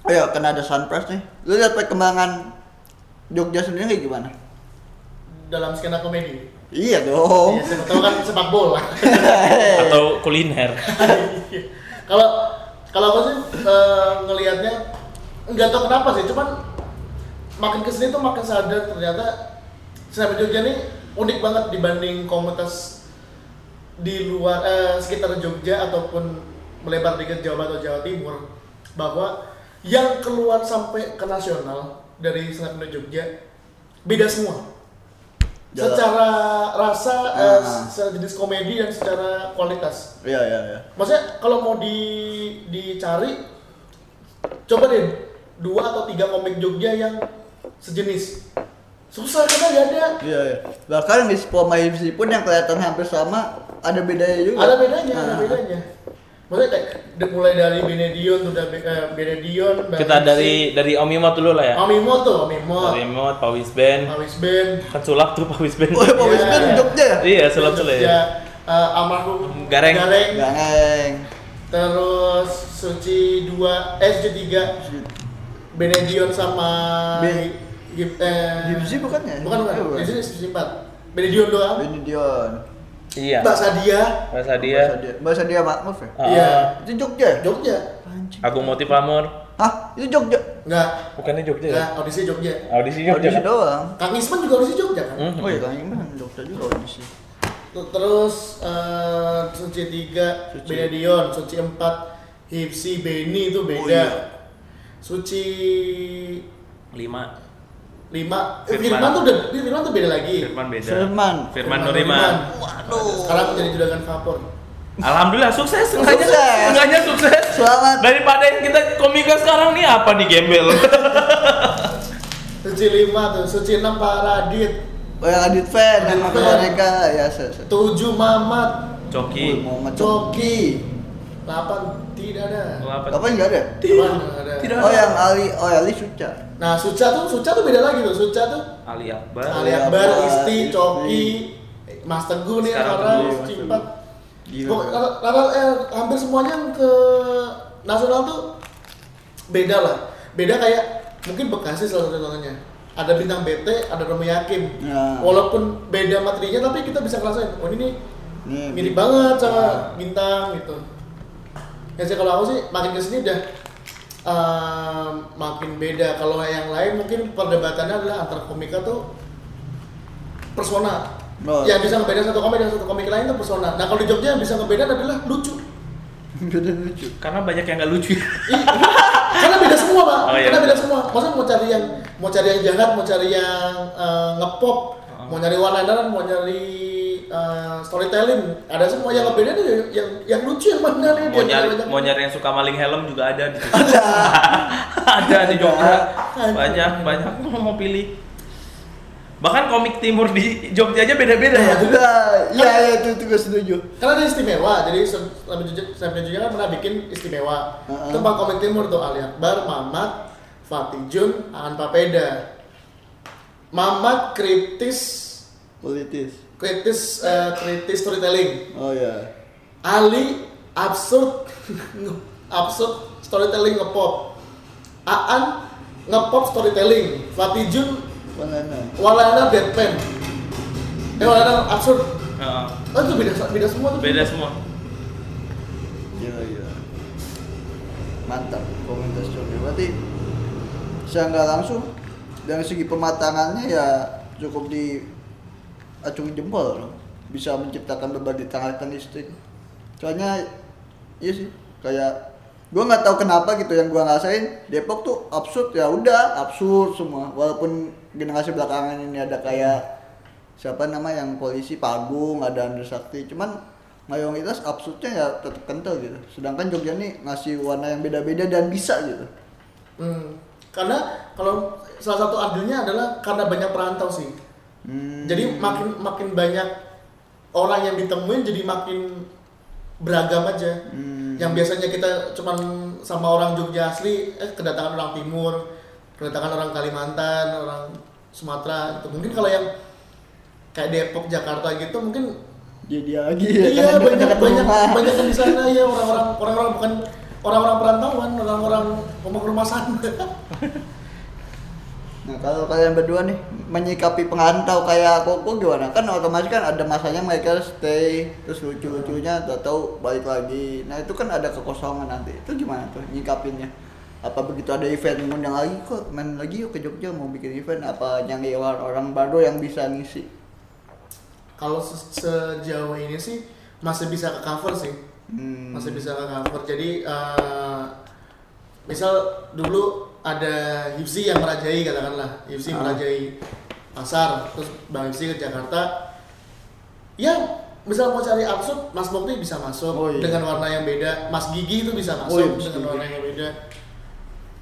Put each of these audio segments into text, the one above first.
Oh ya, kan ada Sunpress nih. Lu lihat perkembangan Jogja sendiri gimana? dalam skena komedi. Iya dong. Iya, siapa tahu kan sepak bola. Atau kuliner. Kalau kalau aku sih eh, ngelihatnya nggak tahu kenapa sih, cuman makin ke sini tuh makin sadar ternyata Snap Jogja ini unik banget dibanding komunitas di luar eh, sekitar Jogja ataupun melebar di ke Jawa atau Jawa Timur bahwa yang keluar sampai ke nasional dari Snap Jogja beda semua Jalan. secara rasa eh, Ah. secara jenis komedi dan secara kualitas Iya, iya, iya. Maksudnya kalau mau di dicari, coba deh dua atau tiga komik Jogja yang sejenis. Susah karena nggak ada. Iya, iya. Bahkan di Poma MC pun yang kelihatan hampir sama, ada bedanya juga. Ada bedanya, ada Ah. bedanya. Maksudnya kayak mulai dari Benedion tuh udah Be- eh, Benedion. Kita dari dari Om Imot dulu lah ya. Omimo tuh, Omimo, Om Imot, Pak Wisben. Awis Band, Kan sulap tuh Pak Wisben. Oh, ya, Pak Iya, Wisben iya. Jogja ya? Iya, sulap sulap Jogja, ya. eh, almarhum Gareng. Gareng, Gangeng. terus Suci 2, eh Suci 3, Benedion sama Be- Gip, eh, Gipsy bukan ya? Bukan bukan. Di sini Suci 4. Benedion doang. Ini Dion. Iya. Mbak Sadia. Masa dia. Bahasa dia Makmuf ya? Ah, Iya. Itu Jogja ya? Jogja. Anjing. Agung Motif Pamor. Hah? Itu Jogja? Enggak. Bukannya Jogja ya? Enggak, audisi Jogja. Audisi Audisi Jogja. kan? doang. Kang Isman juga audisi Jogja kan? Hmm. Oh iya, Kang Iman Jogja juga audisi. Tuh, Terus eh, Suci 3, Suci. Benedion, Suci 4, Hipsi, Beni itu beda. Oh, iya. Suci Lima. 5, eh, Firman. Firman tuh udah, Firman tuh beda lagi. Firman beda. Firman. Firman Nuriman. Waduh. Sekarang menjadi juragan vapor. Alhamdulillah sukses. Enggaknya Sukses. enggaknya sukses. Selamat. Daripada yang kita komika sekarang nih apa nih gembel? Suci 5 tuh, Suci 6 Pak Radit, Oh yang Adit fan, mereka ya. Se, se. 7 Mamat, Coki. Coki, 8 tidak ada. Oh, apa? Apa enggak ada? Delapan nggak ada. Tidak. Oh yang Ali, oh Ali Suca. Nah, Suca tuh, Suca tuh beda lagi tuh. Suca tuh Ali Akbar. Ali Akbar, Akbar, Isti, Isti. Coki, Mas Teguh nih Cimpat. Gila. Rata- eh, hampir semuanya yang ke nasional tuh beda lah. Beda kayak mungkin Bekasi salah satu contohnya. Ada bintang BT, ada Romi Yakin. Nah. Walaupun beda materinya tapi kita bisa ngerasain, oh ini nih Nih, mirip banget sama Nah. bintang gitu. Ya sih kalau aku sih makin ke sini udah ehm, makin beda. Kalau yang lain mungkin perdebatannya adalah antara komika tuh persona. Oh. Yang bisa ngebedain satu komik dan satu komik lain tuh persona. Nah kalau di Jogja yang bisa ngebedain adalah lucu. Beda lucu. Karena banyak yang nggak lucu. Karena beda semua pak. Oh, iya. Karena beda semua. Maksudnya mau cari yang mau cari yang jahat, mau cari yang eh, ngepop, Oh. mau nyari one lineran, mau nyari eh, storytelling. Ada semua yang ngebedain tuh yang, yang yang lucu yang mana nih? mau nyari banyak- mau nyari yang suka maling helm juga ada di situ. ada di Jogja. Banyak banyak mau pilih. Bahkan komik timur di Jogja aja beda-beda ya. Juga, iya iya itu itu gue setuju. Karena ada istimewa, jadi Sampai Jogja, Sampai Jogja kan pernah bikin istimewa. Itu Bang Komik Timur tuh Ali Akbar, Mamat, Fatih Jun, Aan Papeda. Mamat kritis, Politis. Kritis, eh, kritis storytelling. Oh ya. Ali absurd, absurd storytelling ngepop. Aan ngepop storytelling. Fatih Jun Banana. walana deadpan. Eh walana absurd. Heeh. Oh itu beda beda semua tuh. beda semua. Iya iya. Mantap komunitas Jogja. Berarti secara nggak langsung dari segi pematangannya ya cukup di acungi jempol loh. Bisa menciptakan beban di tangan listrik. Soalnya iya sih kayak gua nggak tahu kenapa gitu yang gua ngerasain Depok tuh absurd ya udah absurd semua walaupun generasi belakangan ini ada kayak siapa nama yang polisi Pagung ada Andrew Sakti cuman mayoritas absurdnya ya tetap kental gitu sedangkan Jogja nih ngasih warna yang beda-beda dan bisa gitu Hmm. Karena kalau salah satu adilnya adalah karena banyak perantau sih. Hmm. Jadi makin makin banyak orang yang ditemuin jadi makin beragam aja. Hmm. Yang biasanya kita cuman sama orang Jogja asli, eh kedatangan orang Timur, kedatangan orang Kalimantan, orang Sumatera gitu. Mungkin kalau yang kayak Depok, Jakarta gitu mungkin dia dia lagi iya karena banyak banyak rumah. banyak di sana ya orang-orang orang-orang bukan orang-orang perantauan, orang-orang rumah rumahan. Nah kalau kalian berdua nih menyikapi pengantau kayak Koko gimana? Kan otomatis kan ada masanya mereka stay terus lucu-lucunya tahu balik lagi. Nah itu kan ada kekosongan nanti. Itu gimana tuh nyikapinnya? Apa begitu ada event ngundang lagi kok main lagi yuk ke Jogja mau bikin event apa nyari orang, orang baru yang bisa ngisi? Kalau se- sejauh ini sih masih bisa ke cover sih. Hmm. masih bisa ke cover jadi eh, misal dulu ada Hipsi yang merajai katakanlah Hipsi Ah. merajai pasar terus Bang Hipsi ke Jakarta ya misal mau cari absurd Mas Mokti bisa masuk Oh, iya. dengan warna yang beda Mas Gigi itu bisa Oh, masuk iya, Mas dengan Gigi. warna yang beda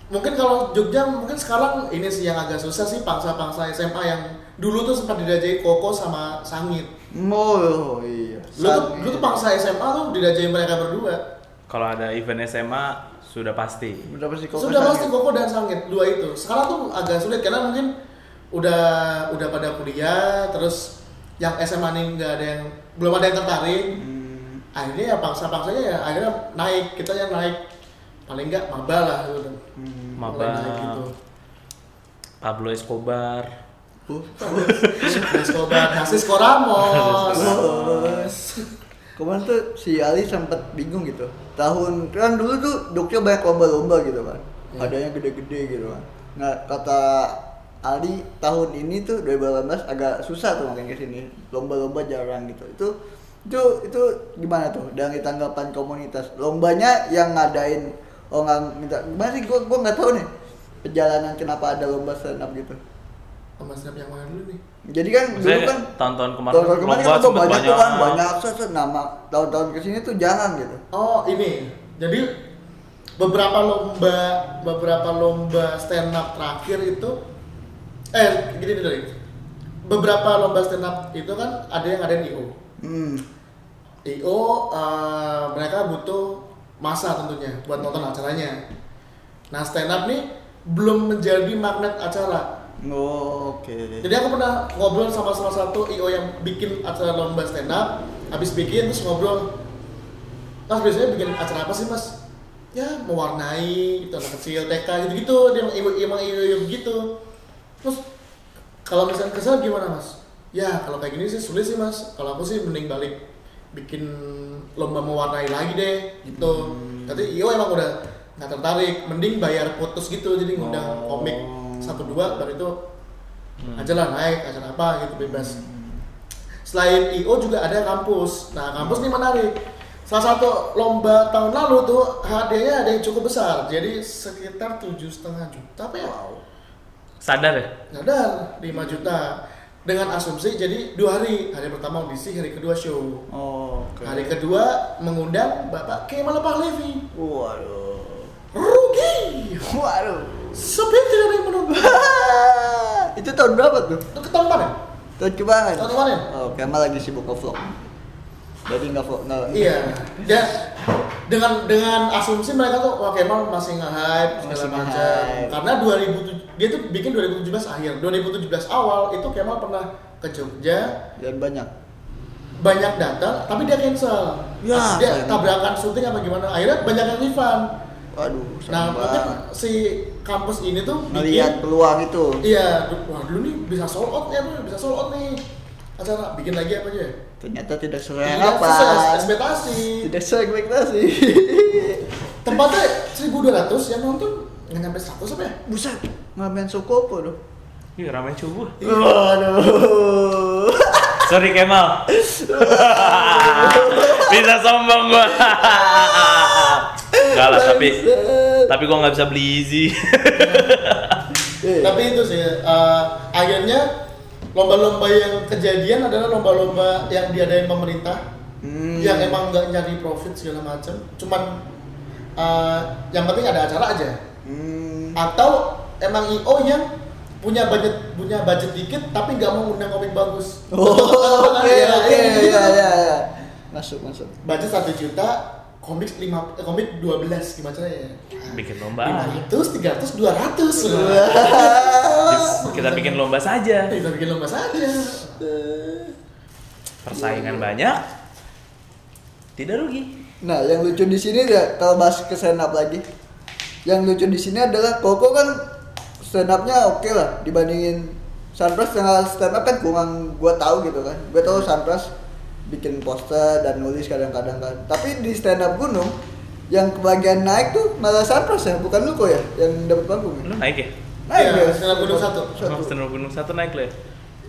mungkin kalau Jogja mungkin sekarang ini sih yang agak susah sih pangsa-pangsa SMA yang dulu tuh sempat dirajai Koko sama Sangit Oh iya. lu tuh, lu tuh pangsa SMA tuh dirajai mereka berdua Kalau ada event SMA sudah pasti. Udah pasti Koko Sudah pasti Koko dan Sangit dua itu. Sekarang tuh agak sulit karena mungkin udah udah pada kuliah terus yang SMA nih nggak ada yang belum ada yang tertarik. Hmm. Akhirnya ya pangsa-pangsanya ya akhirnya naik kita yang naik paling nggak maba lah gitu. Hmm. Maba. Gitu. Pablo Escobar. Uh. Escobar, Hasis Koramos. Kemarin tuh si Ali sempat bingung gitu. Tahun kan dulu tuh Jogja banyak lomba-lomba gitu kan. Iya. Ada yang gede-gede gitu kan. Nah kata Ali tahun ini tuh 2018 agak susah tuh makin ke sini. Lomba-lomba jarang gitu. Itu itu itu gimana tuh dari tanggapan komunitas? Lombanya yang ngadain oh nggak minta gimana sih gua gua nggak tahu nih perjalanan kenapa ada lomba stand up gitu. Lomba snap yang mana dulu nih? Jadi kan dulu Maksudnya kan tahun-tahun kemarin, tahun-tahun kemarin kan lomba lomba sempet banyak tuh kan banyak. banyak set, set, nama tahun-tahun ke sini tuh jangan gitu. Oh ini, jadi beberapa lomba beberapa lomba stand up terakhir itu, eh gini nih dari beberapa lomba stand up itu kan ada yang ada di IO. Hmm. IO eh, mereka butuh masa tentunya buat nonton acaranya. Nah stand up nih belum menjadi magnet acara. Oh, Oke. Jadi aku pernah ngobrol sama salah satu IO yang bikin acara lomba stand up, habis bikin terus ngobrol, Mas biasanya bikin acara apa sih mas? Ya mewarnai, gitu anak kecil, TK gitu-gitu, dia emang IO emang IO gitu. Terus kalau misalnya kesel gimana mas? Ya kalau kayak gini sih sulit sih mas. Kalau aku sih mending balik bikin lomba mewarnai lagi deh, gitu. Tapi IO emang udah nggak tertarik, mending bayar putus gitu, jadi ngundang Oh. komik satu dua baru itu aja lah naik acara apa gitu bebas. Selain IO juga ada kampus. Nah kampus ini menarik. Salah satu lomba tahun lalu tuh hadiahnya ada yang cukup besar. Jadi sekitar tujuh setengah juta apa ya Sadar ya? Sadar 5 juta. Dengan asumsi jadi dua hari. Hari pertama audisi hari kedua show. Oh, oke. hari kedua mengundang Bapak Kemal Pahlevi Waduh. rugi. Waduh. Sepi tidak ada yang menonton itu tahun berapa tuh? itu ketemu mana Tahun kemarin. Tahun kemarin? Oh, Kemal lagi sibuk nge-vlog. Jadi nggak vlog nggak. Iya. Dan dengan dengan asumsi mereka tuh wah Kemal masih nge-hype segala Masih macam. Karena 2007 dia tuh bikin 2017 akhir. 2017 awal itu Kemal pernah ke Jogja, Dan banyak. banyak datang tapi dia cancel. Ya, dia tabrakan syuting apa gimana? Akhirnya banyak yang refund. Waduh. Nah, mungkin banget. si kampus ini tuh Ngelihat peluang itu. Iya, wah dulu nih bisa sold out ya, Bro. bisa sold out nih acara bikin lagi apa aja? Ternyata tidak sesuai Tidak harapan. sesuai ekspektasi. Tidak sesuai ekspektasi. Tempatnya 1200 yang nonton nggak nyampe 100 apa ya? Buset, ngamen Sukopo tuh. Ih, ramai cubuh. Waduh. Sorry Kemal. bisa sombong gua. Enggak lah, tapi tapi gua nggak bisa beli easy. Eh, Tapi itu sih eh, akhirnya lomba-lomba yang kejadian adalah lomba-lomba yang diadain pemerintah Hmm. yang emang nggak nyari profit segala macam. Cuman eh, yang penting ada acara aja. Hmm. Atau emang IO yang punya budget punya budget dikit tapi nggak mau undang komik bagus. Oh, oke Iya, oke iya, gitu. ya ya ya. Masuk masuk. Budget satu juta, komik lima eh, komik 12 gimana caranya? Bikin lomba. 500, 300, 200 Kita bikin lomba saja. Kita bikin lomba saja. Persaingan banyak. Tidak rugi. Nah, yang lucu di sini ya kalau bahas ke stand up lagi. Yang lucu di sini adalah Koko kan stand up-nya oke lah dibandingin Sunpras yang stand up kan kurang gua tahu gitu kan. Gua tahu Sunpras bikin poster dan nulis kadang-kadang kan. Tapi di stand up gunung yang kebagian naik tuh malah Sunpras ya, bukan lu kok ya yang dapat panggung. ya? Lu naik ya? Naik Iya, ya. stand up gunung satu. Oh, stand up gunung satu naik lo ya?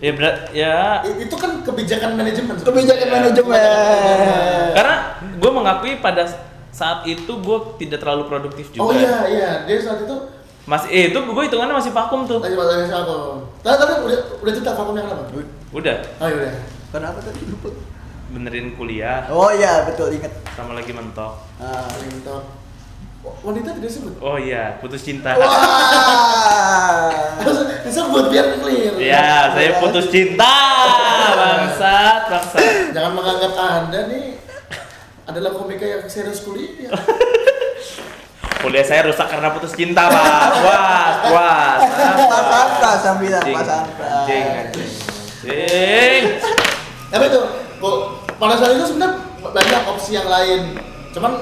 Ya berat, ya Itu kan kebijakan manajemen. Kebijakan Ya. manajemen. karena gue mengakui pada saat itu gue tidak terlalu produktif juga. Oh iya iya, dia saat itu Masih, eh itu gue hitungannya masih vakum tuh. lagi lagi vakum. Tapi tapi udah udah cerita vakumnya kenapa? Udah, Oh iya udah. Kenapa tadi lupa? Benerin kuliah, Oh iya, betul ingat. sama lagi mentok. Ah. Paling top. Wanita tidak sebut. Oh iya, putus cinta. Wah. Disebut biar clear. Ya, saya putus cinta, bangsat, bangsat. Jangan menganggap anda nih adalah komika yang serius kuliah. Kuliah saya rusak karena putus cinta, Pak. Puas, puas. Pas Anpras saya bilang, Anjing, pas Anpras. anjing, anjing. Anjing. Tapi itu, kok pada saat itu sebenarnya banyak opsi yang lain. Cuman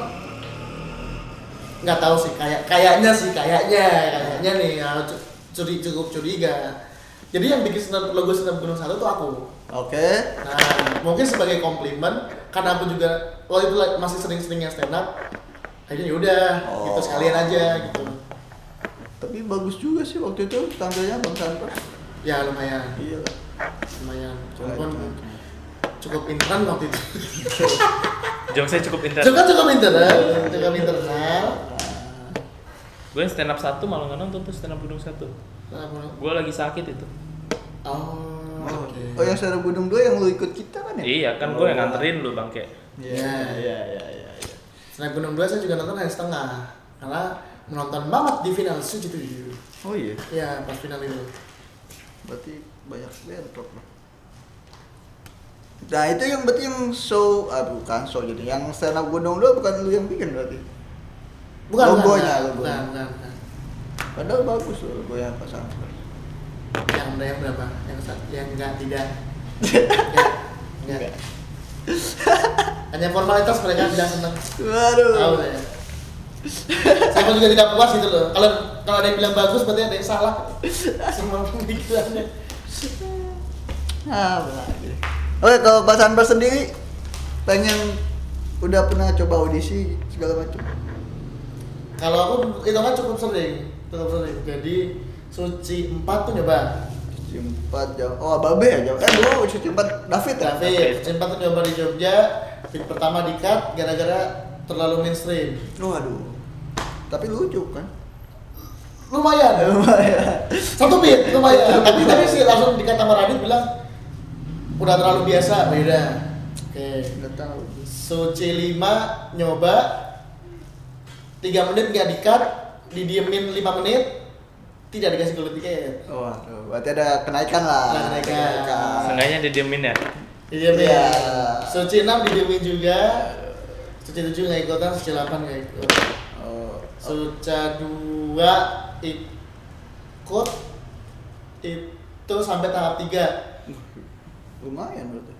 nggak tahu sih, kayak kayaknya sih, kayaknya, kayaknya nih ya, cu- curi cukup curiga. Jadi yang bikin senam, logo senam gunung satu tuh aku. Oke. Nah, mungkin sebagai komplimen karena aku juga waktu itu masih sering-seringnya stand up. Akhirnya yaudah, Oh. gitu sekalian aja gitu. Tapi bagus juga sih waktu itu tampilnya Bang Sanpras. Ya lumayan, Iya lumayan. Coba, Cukup pinteran waktu itu. Jok saya cukup pintar. Cukup cukup pinteran, cukup pinteran. Gue stand up satu malah nggak nonton tuh stand up gunung satu. Nah, Gue lagi sakit itu. Oh, Oh, oke. oh yang Sarah Gunung 2 yang lu ikut kita kan ya? Iya kan gue yang nganterin lu bangke. Iya, iya, iya, iya. iya. Selain Gunung 2 saya juga nonton hanya setengah karena menonton banget di final Suji tujuh. Oh iya. Ya pas final itu. Berarti banyak bentrok lah. Nah itu yang berarti yang show, ah bukan show jadi yang stand up gunung dua bukan lu yang bikin berarti. Bukan Logonya, bukan, logonya. bukan, bukan, bukan. Padahal bagus loh logonya Pak Sanpras. Yang yang berapa? Yang satu, yang enggak tidak. Enggak. Enggak. Hanya formalitas mereka tidak senang. Waduh. Tahu saya. Saya juga tidak puas gitu loh. Kalau kalau ada yang bilang bagus berarti ada yang salah. Semua pemikirannya. Ah, lagi. Oke, kalau Pak Sanpras sendiri pengen udah pernah coba audisi segala macam. Kalau aku itu kan cukup sering, cukup sering. Jadi suci 4 tuh nyoba. Empat jam. Oh, Babe ya jam. Eh, dulu cuci empat David ya? David, suci 4 tuh nyoba di Jogja. Fit pertama di cut gara-gara terlalu mainstream. Oh, aduh. Tapi lucu kan? Lumayan. Lumayan. Satu beat lumayan. tapi tadi sih langsung dikata sama Radit bilang udah terlalu biasa, beda. Oke. Nggak tahu. Suci 5 nyoba 3 menit nggak di-cut, didiemin 5 menit, tidak dikasih gold tiket. Oh, aduh. Berarti ada kenaikan lah. Ada kenaikan. Seenggaknya didiemin ya. Didiemin. Iya. Suci 6 didiemin juga. Suci 7 nggak ikutan, Suci 8 nggak ikut. Oh. Suca 2 ikut itu sampai tahap 3 Lumayan berarti.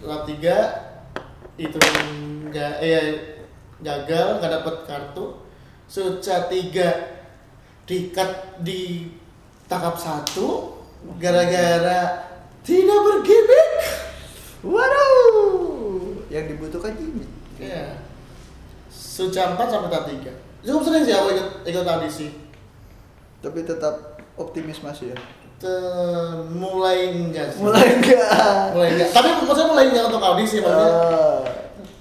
Tahap 3 itu enggak eh gagal nggak dapet kartu Suca 3 dikat di tahap 1 gara-gara tidak bergimmick Waduh. Yang dibutuhkan ini. ya Suca 4 sampai 3 cukup sering sih aku ikut ikut audisi Tapi tetap optimis masih ya. Mulai enggak sih Mulai enggak. mulai enggak tapi maksudnya mulai enggak untuk audisi maksudnya Ah.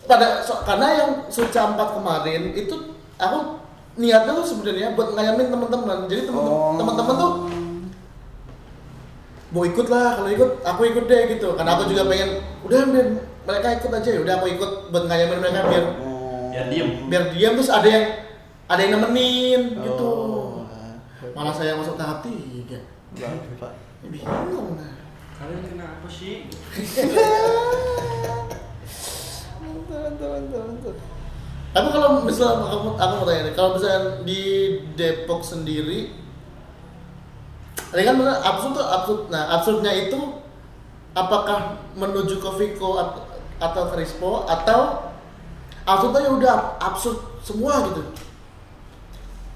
pada so- karena yang Suca 4 kemarin itu aku niatnya tuh sebenarnya buat ngayamin teman-teman jadi Oh. teman-teman tuh mau ikut lah kalau ikut aku ikut deh gitu karena aku juga pengen udah biar mereka ikut aja ya udah aku ikut buat ngayamin mereka biar Oh. Ya, diem. biar diam terus ada yang ada yang nemenin gitu Oh. malah saya masuk tahap tiga Bapak. bingung nah Kalian kenapa sih? Mantap, mantap, mantap, mantap. Tapi kalau misalnya aku, aku mau tanya nih, kalau misalnya di Depok sendiri, ini kan bener absurd tuh absurd. Nah absurdnya itu apakah menuju ke Viko at- atau ke Rispo atau absurdnya udah absurd semua gitu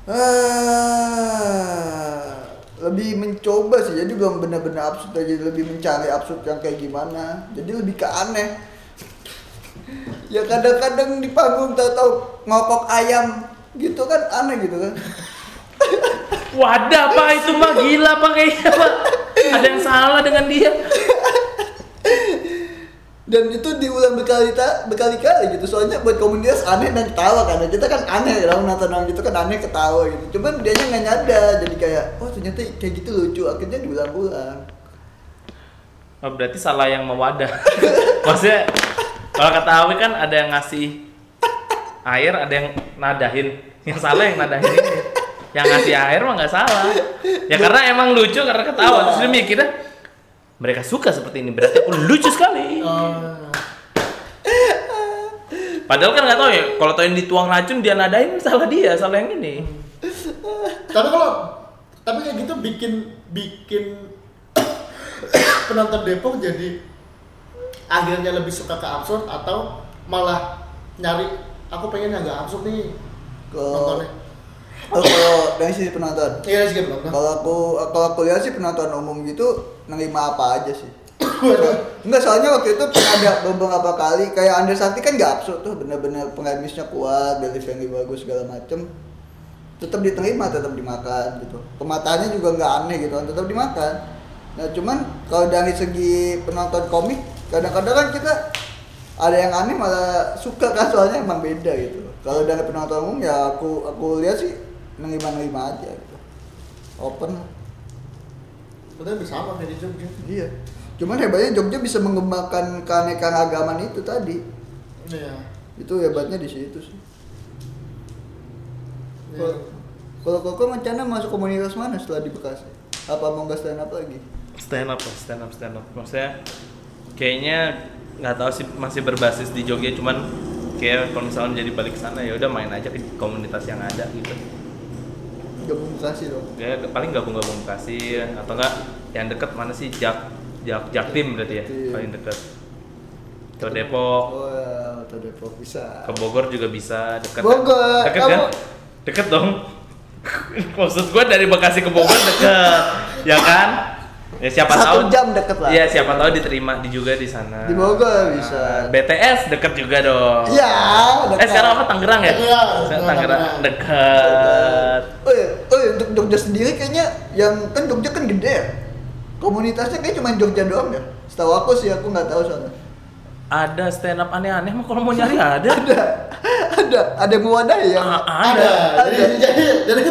Ah, lebih mencoba sih. Jadi belum benar-benar absurd aja lebih mencari absurd yang kayak gimana. Jadi lebih ke aneh. Ya kadang-kadang di panggung tahu-tahu ngokok ayam gitu kan aneh gitu kan. Wadah pak itu mah gila pak kayaknya pak. Ada yang salah dengan dia. dan itu diulang berkali berkali-kali gitu soalnya buat komunitas aneh dan ketawa kan kita kan aneh kalau nonton orang gitu kan aneh ketawa gitu cuman dia nya nggak nyadar jadi kayak oh ternyata kayak gitu lucu akhirnya diulang-ulang Oh, berarti salah yang mewadah. Maksudnya kalau kata kan ada yang ngasih air, ada yang nadahin. Yang salah yang nadahin ini. Yang ngasih air mah nggak salah. Ya karena emang lucu karena ketawa. Terus dia mikirnya mereka suka seperti ini. Berarti aku lucu sekali. Oh. Padahal kan nggak tahu ya. Kalau tahu yang dituang racun dia nadahin salah dia, salah yang ini. tapi kalau tapi kayak gitu bikin bikin penonton Depok jadi akhirnya lebih suka ke absurd atau malah nyari aku pengen yang nggak absurd nih kalau nontonnya kalau dari sisi penonton iya sih penonton kalau aku kalau aku lihat sih penonton umum gitu nerima apa aja sih Enggak soalnya waktu itu ada beberapa kali kayak Under Sakti kan gak absurd tuh bener-bener pengemisnya kuat, delivery bagus segala macem tetap diterima, tetap dimakan gitu. Pemataannya juga nggak aneh gitu tetap dimakan. Nah cuman kalau dari segi penonton komik kadang-kadang kan kita ada yang aneh malah suka kan soalnya emang beda gitu. Kalau dari penonton umum ya aku aku lihat sih nerima-nerima aja gitu. Open. Padahal bisa sama kayak di Jogja Iya. Cuman hebatnya Jogja bisa mengembangkan keanekaragaman itu tadi. iya Itu hebatnya di situ sih. Iya. Kalau Koko rencana masuk komunitas mana setelah di Bekasi? Apa mau nggak stand up lagi? Stand up lah, stand up, stand up. Maksudnya kayaknya nggak tahu sih masih berbasis di Jogja cuman kayak kalau misalnya jadi balik ke sana ya udah main aja ke komunitas yang ada gitu. Gabung Bekasi dong. Ya paling gabung-gabung Bekasi atau enggak yang deket mana sih Jak Jak Jaktim berarti ya Jaktim. paling deket. Ke Depok, Oh ya, Depok bisa. ke Bogor juga bisa deket. Bogor, Deket kan? kamu- Deket dong. Maksud gua dari Bekasi ke Bogor deket, ya kan? Ya siapa Satu tahu jam deket lah. Iya, siapa tahu diterima di juga di sana. Di Bogor bisa. Nah, BTS deket juga dong. Iya, Eh sekarang apa Tangerang ya? Iya, Tangerang. Tangerang dekat. Oh iya, oh untuk Jogja sendiri kayaknya yang kan Jogja kan gede ya. Komunitasnya kayak cuma Jogja doang ya. Setahu aku sih aku nggak tahu soalnya. Ada stand up aneh-aneh mah kalau mau nyari ada. Ada, ada, ada yang mewadahi yang Ah, ada, ada. jadi jadi jadi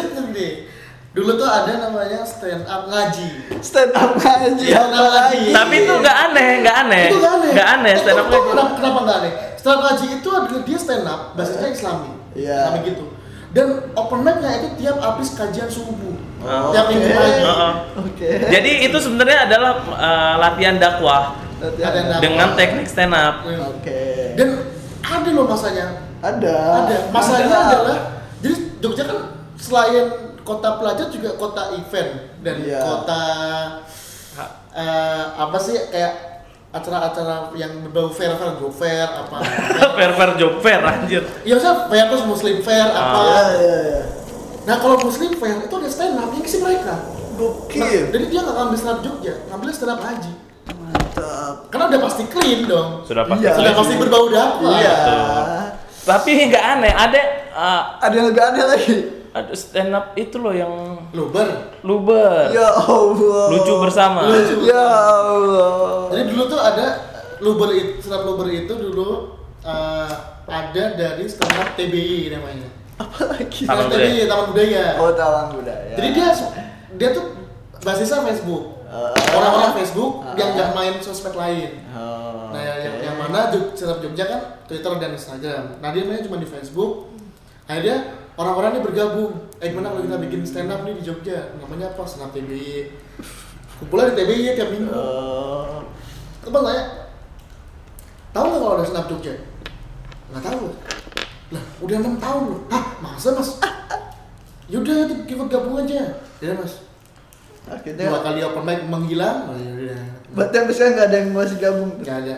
dulu tuh ada namanya stand up ngaji stand up ngaji Iya, apa ngaji. lagi? Tapi itu nggak aneh, nggak aneh. itu gak aneh Nggak aneh stand up ngaji. kenapa, kenapa nggak aneh stand up ngaji itu adalah dia stand up basisnya islami Iya. islami gitu dan open mic-nya itu tiap habis kajian subuh Oh, tiap minggu oke. pagi Heeh. Oke. Jadi itu sebenarnya adalah uh, latihan dakwah Latihan. Ada yang dengan teknik stand up. Oke. dan ada loh masanya Ada. ada masanya Ada. adalah jadi Jogja kan selain kota pelajar juga kota event dan Iya. kota eh, apa sih kayak acara-acara yang berbau fair fair job fair apa fair fair job fair anjir. ya usah fair terus muslim fair apa Iya, iya, iya. nah kalau muslim fair itu ada stand up yang isi mereka nah, Gokil. jadi dia nggak ngambil stand up Jogja ngambil stand up haji Mantap. karena udah pasti clean dong Sudah pasti. Iya. sudah pasti berbau dakwah Iya. Tapi nggak aneh, ada uh, Ada yang lebih aneh lagi. Ada stand up itu loh yang luber luber. Ya Allah. Lucu bersama. Lucu. Ya Allah. Jadi dulu tuh ada luber itu, stand up luber itu dulu eh, ada dari stand up TBI namanya. Apa lagi? Taman TBI Taman Budaya. Oh, talang budaya. Jadi dia dia tuh basisnya Facebook. Ah. Orang-orang Facebook Ah. yang nggak main sosmed lain. Oh, Nah, yang, yang, yang mana Jog- stand up Jogja kan Twitter dan Instagram. Nah, dia mainnya cuma di Facebook. Akhirnya orang-orang ini bergabung. Eh, gimana kalau kita bikin stand up nih di Jogja? Namanya apa? Stand up TBI. Kumpulan di TBI tiap minggu. Oh. Teman tanya, tahu nggak kalau ada stand up Jogja? Nggak tahu. Lah, udah enam tahun loh. Hah, masa mas? Yaudah, itu ikut gabung aja. Ya mas. Dua Akhirnya kali open mic menghilang. Oh, yaudah. berarti sampai sekarang nggak ada yang masih gabung. Nggak ada.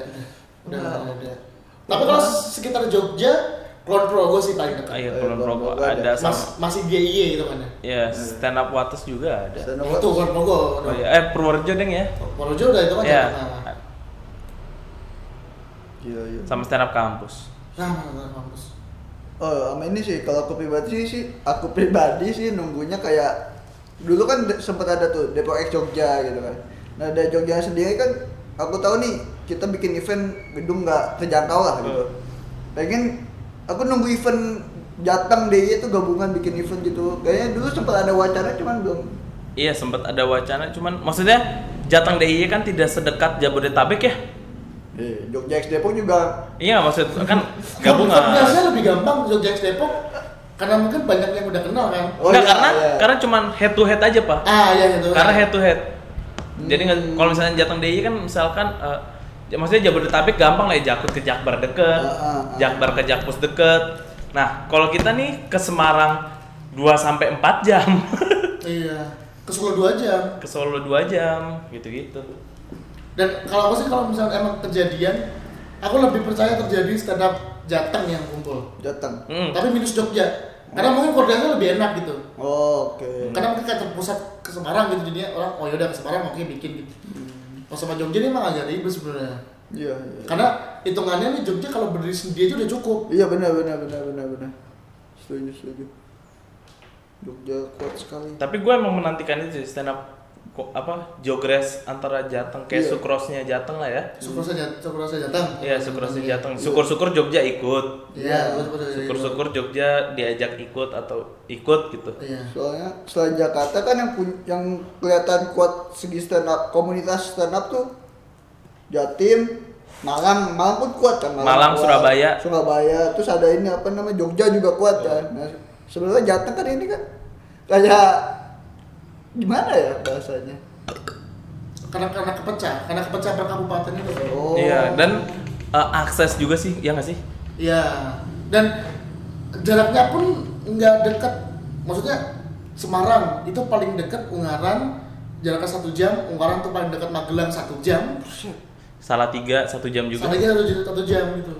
Udah nggak ada. Tapi kalau sekitar Jogja, Kulon Progo sih paling dekat. Ayo, Kulon Kulon Progo ada. Mas, sama masih GIY gitu kan ya. ya stand up Wates juga ada. Stand up Itu Kulon Progo. Oh iya, eh Purworejo deng ya. Purworejo udah itu kan Ya. Iya, iya. Sama stand up kampus. Nah, mana mana kampus. Oh, sama ini sih kalau aku pribadi sih, aku pribadi sih nunggunya kayak dulu kan sempat ada tuh Depok X Jogja gitu kan. Nah, dari Jogja sendiri kan aku tahu nih kita bikin event gedung nggak terjangkau lah gitu. Hmm. Pengen aku nunggu event Jateng DIY itu gabungan bikin event gitu. Kayaknya dulu sempat ada wacana cuman belum. Iya sempat ada wacana, cuman maksudnya Jateng DIY kan tidak sedekat Jabodetabek ya? Eh, Jogja X Depok juga Iya maksud kan Biasanya gabungan. lebih gampang Jogja X Depok karena mungkin banyak yang udah kenal kan. Oh, Enggak iya, karena iya. karena cuman head to head aja pak. Ah iya gitu. Karena head to head. Hmm. Jadi kalau misalnya Jateng DIY kan misalkan ya maksudnya Jabodetabek gampang lah ya Jakut ke Jakbar deket, Ah, ah, ah. Jakbar ke Jakpus deket. Nah kalau kita nih ke Semarang 2 sampai 4 jam, Iya. Ke Solo 2 jam. ke Solo 2 jam, gitu-gitu. Dan kalau aku sih kalau misalnya emang kejadian, aku lebih percaya terjadi stand up Jateng yang kumpul. Jateng. Hmm. Tapi minus Jogja. Karena mungkin koordinasinya lebih enak gitu. Oh, Oke. Karena mungkin kayak terpusat ke Semarang gitu jadinya orang oh yaudah ke Semarang oke bikin gitu. Kalau sama Jogja ini emang agak ribet sebenarnya. Iya, iya. Karena hitungannya nih Jogja kalau berdiri sendiri aja udah cukup. Iya benar benar benar benar benar. Setuju setuju. Jogja kuat sekali. Tapi gue emang menantikan itu sih, stand up apa jogres antara Jateng kayak Iya. sukrosnya Jateng lah ya. Saja, syukur saja Jateng. Iya, syukur-syukur Jateng. Syukur-syukur Jogja ikut. Iya. Syukur-syukur Jogja diajak ikut atau ikut gitu. Iya. Soalnya selain Jakarta kan yang pun- yang kelihatan kuat segi stand up komunitas stand up tuh Jatim, Malang, Malang pun kuat kan Malang, kuat. Surabaya. Surabaya, terus ada ini apa namanya Jogja juga kuat kan. Nah, sebenarnya Jateng kan ini kan kayak gimana ya bahasanya? Karena karena kepecah, karena kepecah per kabupaten itu. Oh. Iya, dan eh, akses juga sih, ya nggak sih? Iya. Dan jaraknya pun nggak dekat. Maksudnya Semarang itu paling dekat Ungaran jaraknya satu jam. Ungaran tuh paling dekat Magelang satu jam. Salah tiga, satu jam juga. Sama aja satu jam, satu jam gitu.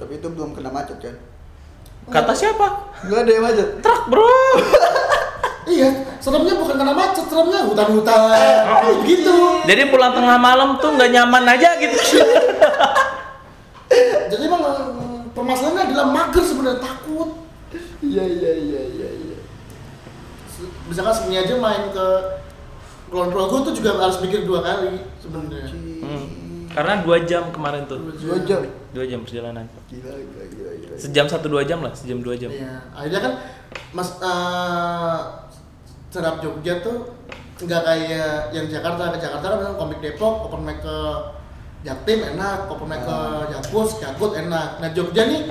Tapi itu belum kena macet kan? Kata siapa? Enggak ada yang macet. Truk bro. Iya, seremnya bukan karena macet, seremnya hutan-hutan. gitu. Jadi pulang tengah malam tuh nggak nyaman aja gitu. Jadi emang eh, permasalahannya adalah mager sebenarnya takut. Iya iya iya iya iya. Misalkan seni aja main ke Kulon Progo tuh juga harus mikir dua kali sebenarnya. Hmm. Karena dua jam kemarin tuh. Dua jam. Dua jam perjalanan. Gila gila gila gila. Sejam satu dua jam lah, sejam dua jam. Iya, akhirnya kan Mas eh stand up Jogja tuh nggak kayak yang Jakarta ke Jakarta kan misalnya komik Depok, open mic ke Jaktim enak, open mic ke Jakpus, Jakut enak. Nah Jogja nih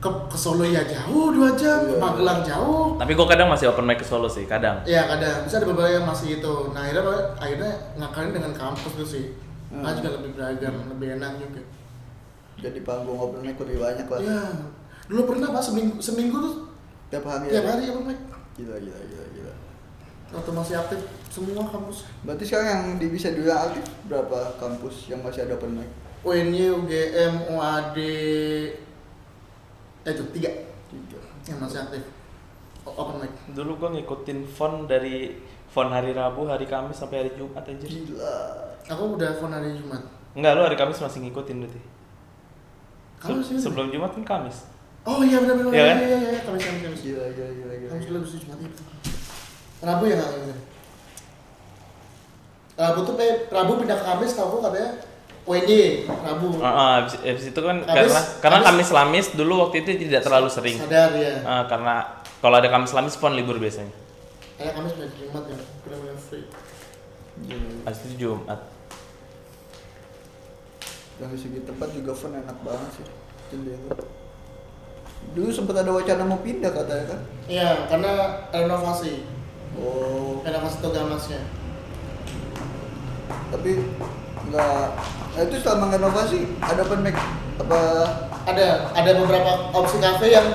ke, ke Solo ya jauh dua jam, ke Iya. Magelang jauh. Tapi gue kadang masih open mic ke Solo sih, kadang. Iya kadang bisa ada beberapa yang masih itu. Nah akhirnya akhirnya ngakalin dengan kampus tuh sih. Hmm. Nah juga lebih beragam, lebih enak juga. Jadi panggung open mic lebih banyak lah. Iya. Dulu pernah pas seminggu seminggu tuh Tiap hari. tiap ya? hari open mic. Gila gila gila gila. Waktu masih aktif semua kampus. Berarti sekarang yang di bisa dibilang aktif berapa kampus yang masih ada open mic? UNY, UGM, UAD, eh itu tiga Tiga. yang masih aktif O- open mic. Dulu gue ngikutin font dari font hari Rabu, hari Kamis sampai hari Jumat aja. Gila. Aku udah phone hari Jumat. Enggak, lu hari Kamis masih ngikutin berarti. Se- Kamis ya? sebelum Jumat kan Kamis. Oh iya benar benar. Iya kan? Iya iya iya Kamis Kamis Kamis. Gila gila gila gila. Kamis dulu Jumat itu. Rabu ya nggak ini. Rabu tuh pe- Rabu pindah ke Kamis aku katanya UNY Rabu. Ah, ah, abis, abis itu kan Kamis- karena karena Kamis- Kamis Lamis dulu waktu itu tidak terlalu sering. Sadar ya. Ah, karena kalau ada Kamis Lamis pon libur biasanya. Kayak Kamis ke Jumat ya. Benar-benar free. Gila. Habis itu Jumat. Dari segi tempat juga fun enak banget sih. Jendela. Dulu sempat ada wacana mau pindah katanya kan? Iya karena renovasi. Oh, Renovasi Togamasnya. tapi nggak. Nah itu selama renovasi ada open mic apa? ada ada beberapa opsi kafe yang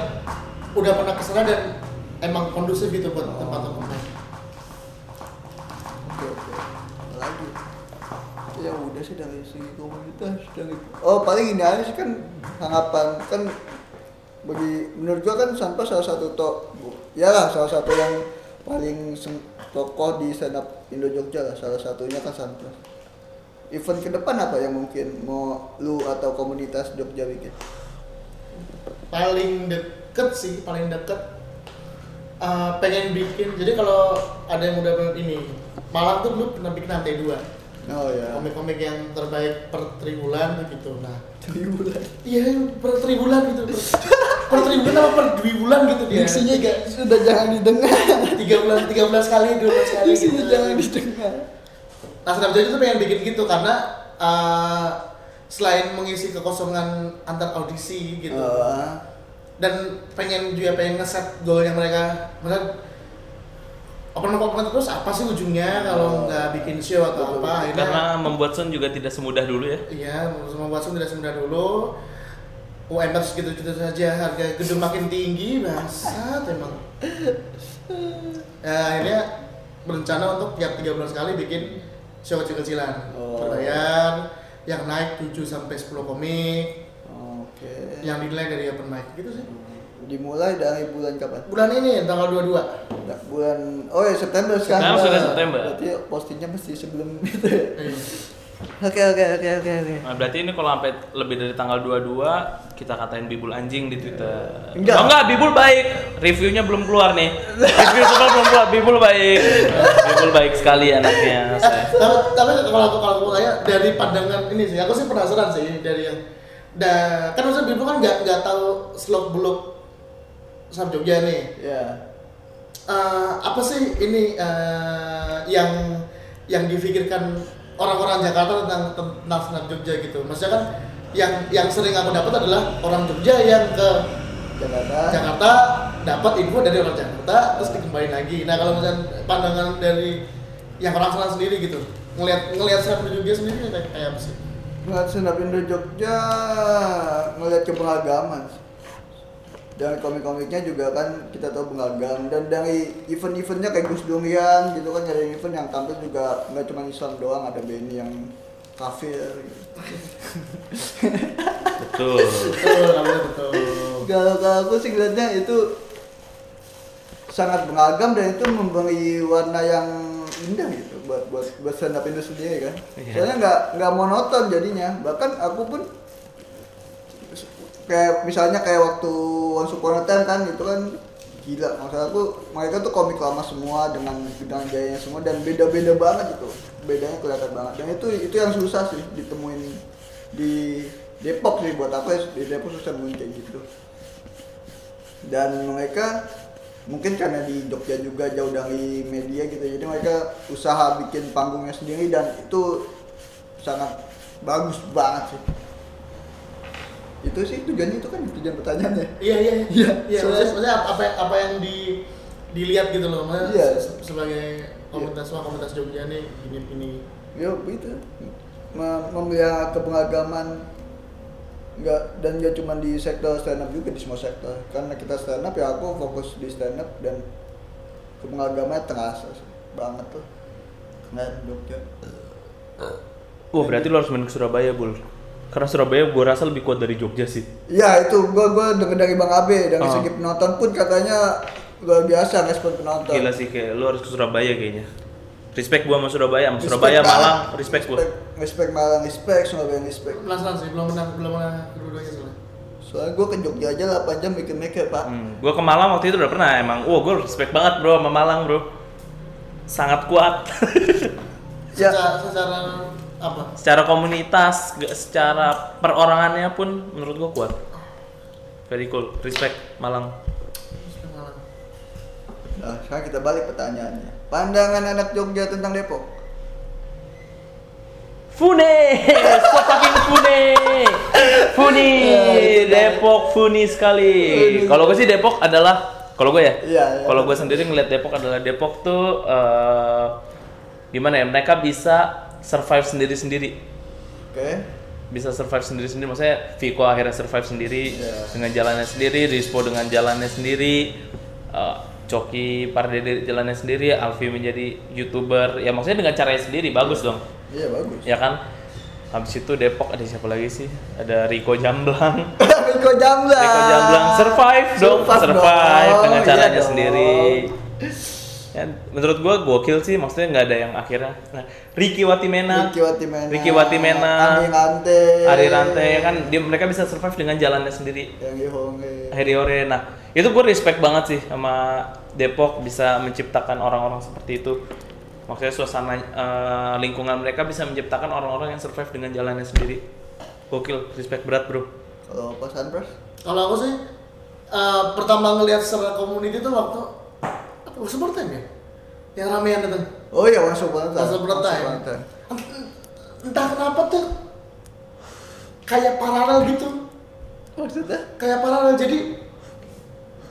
udah pernah ke sana dan emang kondusif gitu buat tempat open mic. Oke oke. Lagi. Ya udah sih dari segi komunitas dari. Oh paling ini aja sih kan harapan kan bagi menurut gua kan Sanpa salah satu to ya lah salah satu yang paling tokoh di stand up Indo Jogja lah salah satunya kan Sanpa event ke depan apa yang mungkin mau lu atau komunitas Jogja bikin? Paling deket sih paling deket eh, pengen bikin jadi kalau ada yang udah ini Malang tuh dulu pernah bikin lantai dua. Oh ya komik-komik yang terbaik per tribulan gitu. Nah tribulan. Iya per tribulan gitu. Per, per tribulan apa per dua bulan gitu dia. Diksinya tiga, sudah jangan didengar. Tiga bulan tiga bulan sekali dua bulan sekali diksinya gitu. jangan didengar. Nah, Snapchat itu pengen bikin gitu karena uh, selain mengisi kekosongan antar audisi gitu. Oh, dan pengen juga pengen ngeset goalnya mereka mereka open open terus apa sih ujungnya kalau nggak bikin show atau Betul. apa? Akhirnya Karena membuat sound juga tidak semudah dulu ya. iya membuat Zoom tidak semudah dulu. UMR segitu-gitu saja harga gedung makin tinggi bangsat emang. Ya akhirnya berencana untuk tiap tiga bulan sekali bikin show kecil-kecilan. Oh. yang naik 7 sampai 10 komik. Oke. Yang dinilai dari open mic gitu sih dimulai dari bulan kapan bulan ini tanggal 22 Nah, bulan oh ya September sekarang Sekarang sudah September. berarti postingnya mesti sebelum itu ya? Iya. oke oke oke oke oke Nah, berarti ini kalau sampai lebih dari tanggal 22 kita katain Bibul anjing di Twitter. Enggak. Oh enggak, Bibul baik. Reviewnya belum keluar nih. Review semua belum keluar. Bibul baik. Bibul baik sekali anaknya. Eh, Saya. tapi, tapi kalau aku kalau aku tanya dari pandangan ini sih aku sih penasaran sih dari yang da, kan maksudnya Bibu kan nggak nggak tahu seluk beluk Sam Jogja nih. Ya Eh, apa sih ini eh, yang yang difikirkan orang-orang Jakarta tentang tentang Jogja gitu? Maksudnya kan yang yang sering aku dapat adalah orang Jogja yang ke Jakarta. Jakarta dapat info dari orang Jakarta terus dikembaliin lagi. Nah kalau misalnya pandangan dari yang orang sana sendiri gitu ngelihat ngelihat Snap Jogja sendiri kayak kayak apa sih? ngeliat senap Indo Jogja ngeliat ke pengagaman dan komik-komiknya juga kan kita tahu pengagam dan dari event-eventnya kayak Gus Durian gitu kan ada event yang tampil juga nggak cuma Islam doang ada Benny yang kafir gitu. Betul. Betul, betul. kalau kalau aku sih ngeliatnya itu sangat mengagam dan itu memberi warna yang indah gitu buat buat buat stand up Indo sendiri kan Iya. soalnya nggak nggak monoton jadinya bahkan aku pun kayak misalnya kayak waktu Once Upon a kan itu kan gila. Maksud aku mereka tuh komik lama semua dengan dengan gayanya semua dan beda-beda banget itu bedanya kelihatan banget. Dan itu itu yang susah sih ditemuin di Depok sih buat aku ya, di Depok susah nemuin kayak gitu. Dan mereka mungkin karena di Jogja juga jauh dari media gitu jadi mereka usaha bikin panggungnya sendiri dan itu sangat bagus banget sih itu sih tujuannya itu kan tujuan pertanyaannya Iya iya Iya, Iya soalnya- maksudnya, maksudnya apa apa yang di dilihat gitu loh, maksudnya Iya. se- sebagai komunitas wah komunitas Jogja nih ini ini. ya itu Mem- memelihara kepengagaman nggak dan nggak cuma di sektor stand up juga di semua sektor karena kita stand up ya aku fokus di stand up dan kepengagamannya terasa sih banget tuh keren Jogja Wah, berarti lo harus main ke Surabaya, Bul. Karena Surabaya gue rasa lebih kuat dari Jogja sih. Iya itu gua gua denger dari Bang Abe dari Oh. segi penonton pun katanya luar biasa respon penonton. Gila sih kayak lo harus ke Surabaya kayaknya. Respect gua sama Surabaya, sama Respect Surabaya banget. Malang, respect gua. Respect, respect Malang, respect Surabaya respect. Penasaran sih belum pernah belum pernah kedua-duanya soalnya. Soalnya gua ke Jogja aja 8 jam mikir-mikir pak. Hmm, gua ke Malang waktu itu udah pernah emang. Wah, gua respect banget bro sama Malang bro. Sangat kuat. Ya. Secara, secara apa? secara komunitas, gak secara perorangannya pun menurut gua kuat. Very cool, respect Malang. Malang. Nah sekarang kita balik pertanyaannya. Pandangan anak Jogja tentang Depok. Fune, stop fucking Fune, Funi, Depok Funi sekali. Kalau gue sih Depok adalah, kalau gue ya, Iya, iya. kalau gue sendiri ngeliat Depok adalah Depok tuh eh, gimana ya? Mereka bisa survive sendiri-sendiri, Oke. bisa survive sendiri-sendiri. Maksudnya Viko akhirnya survive sendiri Iya. dengan jalannya sendiri, Rispo dengan jalannya sendiri, eh, Coki Pardede jalannya sendiri, Alfi menjadi youtuber. Ya maksudnya dengan caranya sendiri bagus dong Iya bagus. ya kan Habis itu Depok ada siapa lagi sih? Ada Riko Jamblang. Riko Jamblang. Riko Jamblang survive dong, Survive survive, dong, dengan iya caranya dong. sendiri. Ya, menurut gua gokil sih, maksudnya nggak ada yang akhirnya. Nah, Ricky Watimena, Ricky Watimena. Ricky Watimena, Andi Rante. Ari Rante ya kan dia mereka bisa survive dengan jalannya sendiri. Yang Ihonge. Heriore. Nah, itu gue respect banget sih sama Depok bisa menciptakan orang-orang seperti itu. Maksudnya suasana eh, lingkungan mereka bisa menciptakan orang-orang yang survive dengan jalannya sendiri. Gokil, respect berat, Bro. Kalau Pak Sanpras? Kalau aku sih eh, pertama ngelihat secara community itu waktu apa super time ya? Yang ramean itu. Oh iya, masuk banget. Masuk banget, ya. Entah kenapa tuh kayak paralel gitu. Maksudnya? Kayak paralel jadi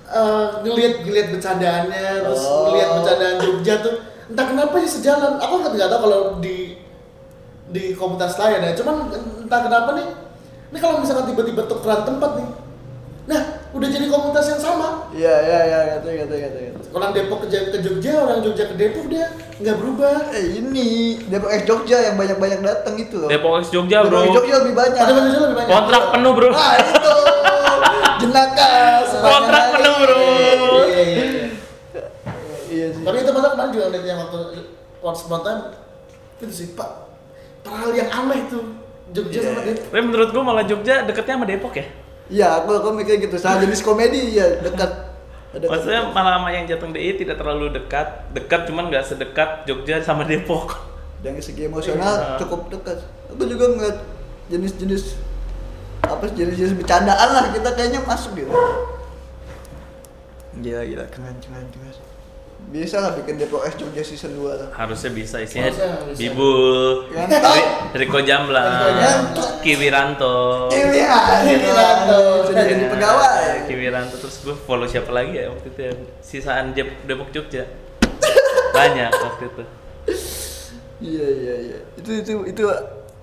eh, ngelihat ngelihat bercandaannya terus Oh. ngelihat bercandaan Jogja tuh entah kenapa sih sejalan aku nggak nggak tahu kalau di di komunitas lain ya cuman entah kenapa nih ini kalau misalkan tiba-tiba tukeran tempat nih nah udah jadi komunitas yang sama Iya, iya, iya, gitu, gitu, gitu, gitu. orang Depok ke, ke Jogja orang Jogja ke Depok dia nggak berubah Eh ini Depok X Jogja yang banyak-banyak datang itu loh. Depok X Jogja, Depok Bro. X Jogja lebih banyak. ada lebih banyak Kontrak penuh, Bro. Ah itu jenaka. sebanyak Kontrak penuh, Bro. Iya, iya, iya. Iya sih. Tapi itu masa kemarin juga lihat yang waktu Once Upon a Time itu sih Pak paralel yang aneh tuh Jogja Iya. sama Depok. Tapi menurut gue malah Jogja deketnya sama Depok ya. Iya, aku aku mikir gitu. Sama jenis komedi ya dekat. Ada Maksudnya malah sama yang Jateng DI tidak terlalu dekat, dekat cuman nggak sedekat Jogja sama Depok. dari segi emosional Iya. cukup dekat. Aku juga ngeliat jenis-jenis apa sih, jenis-jenis bercandaan lah kita kayaknya masuk gitu. Gila gila keren keren keren. Bisa lah bikin Depok X Jogja season 2 lah. Harusnya bisa isinya Harusnya bisa. Bibul, Riko Jamblang. Kiwiranto. Iya, Kiwiranto. sudah jadi Ya, pegawai. Kiwiranto terus gue follow siapa lagi ya waktu itu ya? Sisaan Depok Jogja. Banyak waktu itu. Iya iya iya. Itu itu itu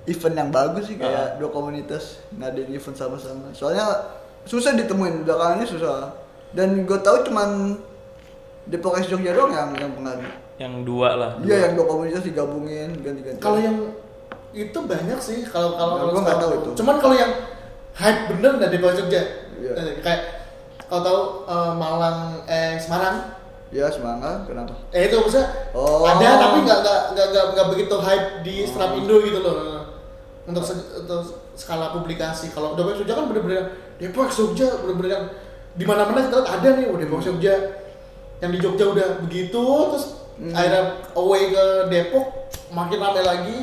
event yang bagus sih kayak Ah. dua komunitas ngadain event sama-sama. Soalnya susah ditemuin belakangannya susah. Dan gue tahu cuman Depok X Jogja doang yang yang pengadu. Yang dua lah. Iya yang dua komunitas digabungin ganti-ganti. Kalau yang itu banyak sih kalau kalau Nah, kalau nggak tahu itu. Cuman kalau yang hype bener dari Depok Jogja. Iya. Eh, Kayak kalau tahu eh, Malang eh Semarang ya semangat kenapa? eh itu maksudnya Oh. ada tapi nggak nggak nggak nggak begitu hype di Strap Indo gitu loh untuk se- untuk skala publikasi kalau Depok Jogja kan bener-bener Depok Jogja bener-bener yang di mana-mana kita lihat ada nih oh Depok Jogja yang di Jogja udah begitu terus Hmm. akhirnya away ke Depok makin ramai lagi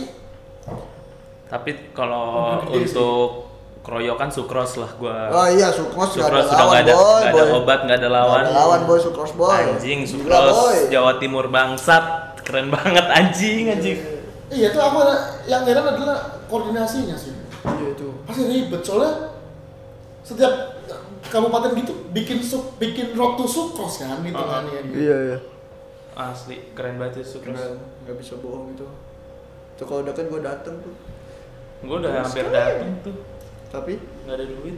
Tapi kalau Oh, untuk keroyokan sukros lah gua. Oh iya Sukros nggak ada Sukros sudah lawan nggak ada, boy. nggak ada boy. obat, nggak ada lawan. Nggak ada lawan boy Sukros boy. Anjing, Gila, Sukros boy. Jawa Timur bangsat, keren banget anjing anjing. iya tuh aku yang heran adalah koordinasinya sih Iya itu. pasti ribet soalnya setiap kabupaten gitu bikin suk bikin road to sukros kan gitu Ah. kan ya. Iya iya. Asli, keren banget sih Sukros. Nggak nggak bisa bohong itu. Tuh kalau udah kan gue dateng tuh. Gue udah hampir dateng tuh, Tapi nggak ada duit.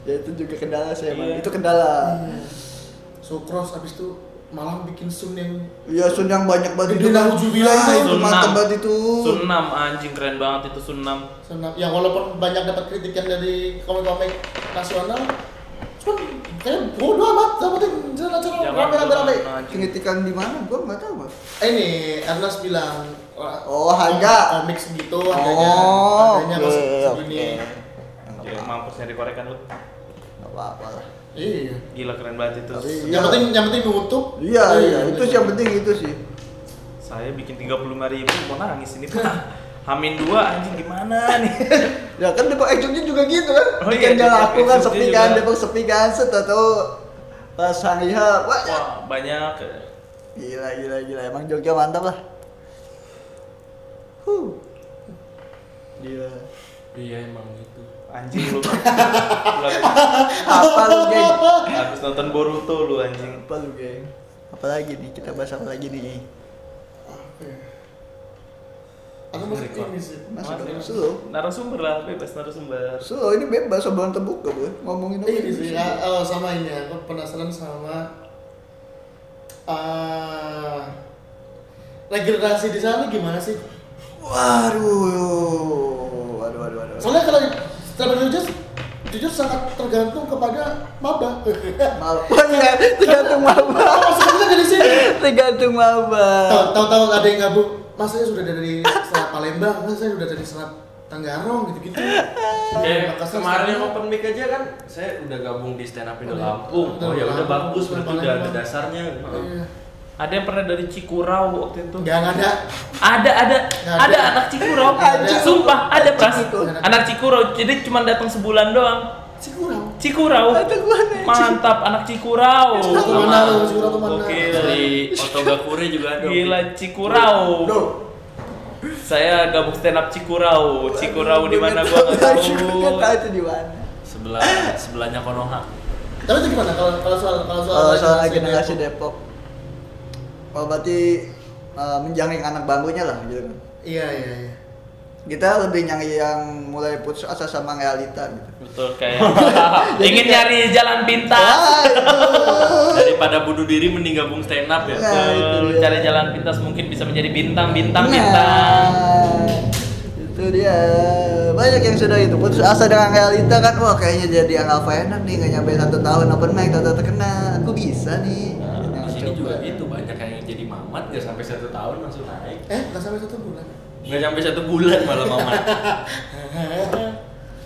ya itu juga kendala sih emang. Iya. Itu kendala. Sukros abis itu malah bikin sun yang Iya Sun yang banyak banget Gede Nauzubillah Ah, itu. itu Sun mantap 6. banget itu. Sun 6 anjing keren banget itu Sun 6. senam yang walaupun banyak dapat kritikan dari komik-komik nasional cuman kayak bodoh amat yang penting jalan acara Jangan rame-rame anjing. Kritikan di mana? Gua nggak tahu mas. Eh, ini Ernest bilang Oh, harga. komik segitu harganya Oh, harganya kok oke. segini Ya, mampus nyari korekan lu. Nggak apa-apa lah. iya Gila keren banget itu. Tapi- yang Iya. penting yang penting nutup Iya iya itu sih yang penting itu sih. Saya bikin 35 ribu mau nangis ini. Hamin 2 anjing gimana nih? Ya kan Depok Jogja juga gitu kan. Oh iya, Bikin laku kan sepi kan Depok sepi kan set tahu pas hari H wah Wah, banyak. gila gila gila emang Jogja mantap lah. Huh. Gila. Iya emang gitu. Anjing lu. Apa lu geng? Habis nonton Boruto lu anjing. Apa lu geng? Apalagi nih kita bahas apa lagi nih? Aku masih ini sih. Masih dong, slow. Narasumber lah, bebas narasumber. So ini bebas obrolan terbuka boy. Ngomongin apa ini? gitu sih ya, oh, sama ini. Aku penasaran sama ah regenerasi di sana gimana sih? Waduh, waduh, waduh, waduh. Soalnya kalau stand up jujur, sangat tergantung kepada maba. Oh iya, tergantung maba. Maksudnya dari sini. Tergantung maba. Tahu tahu tahu ada yang gabung. Mas saya sudah dari Selat Palembang, mas saya sudah dari Selat Tanggarong gitu-gitu. Eh, Makassar, kemarin Selat- open mic aja kan saya udah gabung di stand up Indo Oh, iya. Lampung. Oh ya udah bagus berarti udah ada dasarnya. Iya. Ada yang pernah dari Cikurau waktu itu. Nggak ada. Ada ada Nggak ada ada. anak Cikurau. Ada. Sumpah ada pras. Cikurau. Anak Cikurau. Jadi cuma datang sebulan doang. Cikurau. Ada gua nih. Mantap anak Cikurau. Cikurau mana lu? Cikurau tuh mana? Oke. Dari Otogakure juga ada. Gila Cikurau. Bro, Saya gabung stand up Cikurau. Cikurau di mana gua nggak tahu. Nggak tahu itu di mana. Sebelah sebelahnya Konoha. tapi itu gimana kalau kalau soal kalau soal Kalau soal generasi generasi Depok? Oh berarti uh, menjaring anak bangkunya lah gitu kan. Iya iya iya. Kita lebih nyari yang mulai putus asa sama realita gitu. Betul kayak ingin nyari jalan pintas. Ah, itu. Daripada bunuh diri mending gabung stand up ya. Nah, itu dia. cari jalan pintas mungkin bisa menjadi bintang bintang Nah, bintang. itu dia banyak yang sudah itu putus asa dengan realita kan wah kayaknya jadi yang Alfa enak nih nggak nyampe satu tahun open mic tahu terkenal aku bisa nih Nah, Nah, di sini coba. juga gitu banyak mamat nggak sampai satu tahun langsung naik. Eh, nggak sampai satu bulan. Nggak sampai satu bulan malah mamat.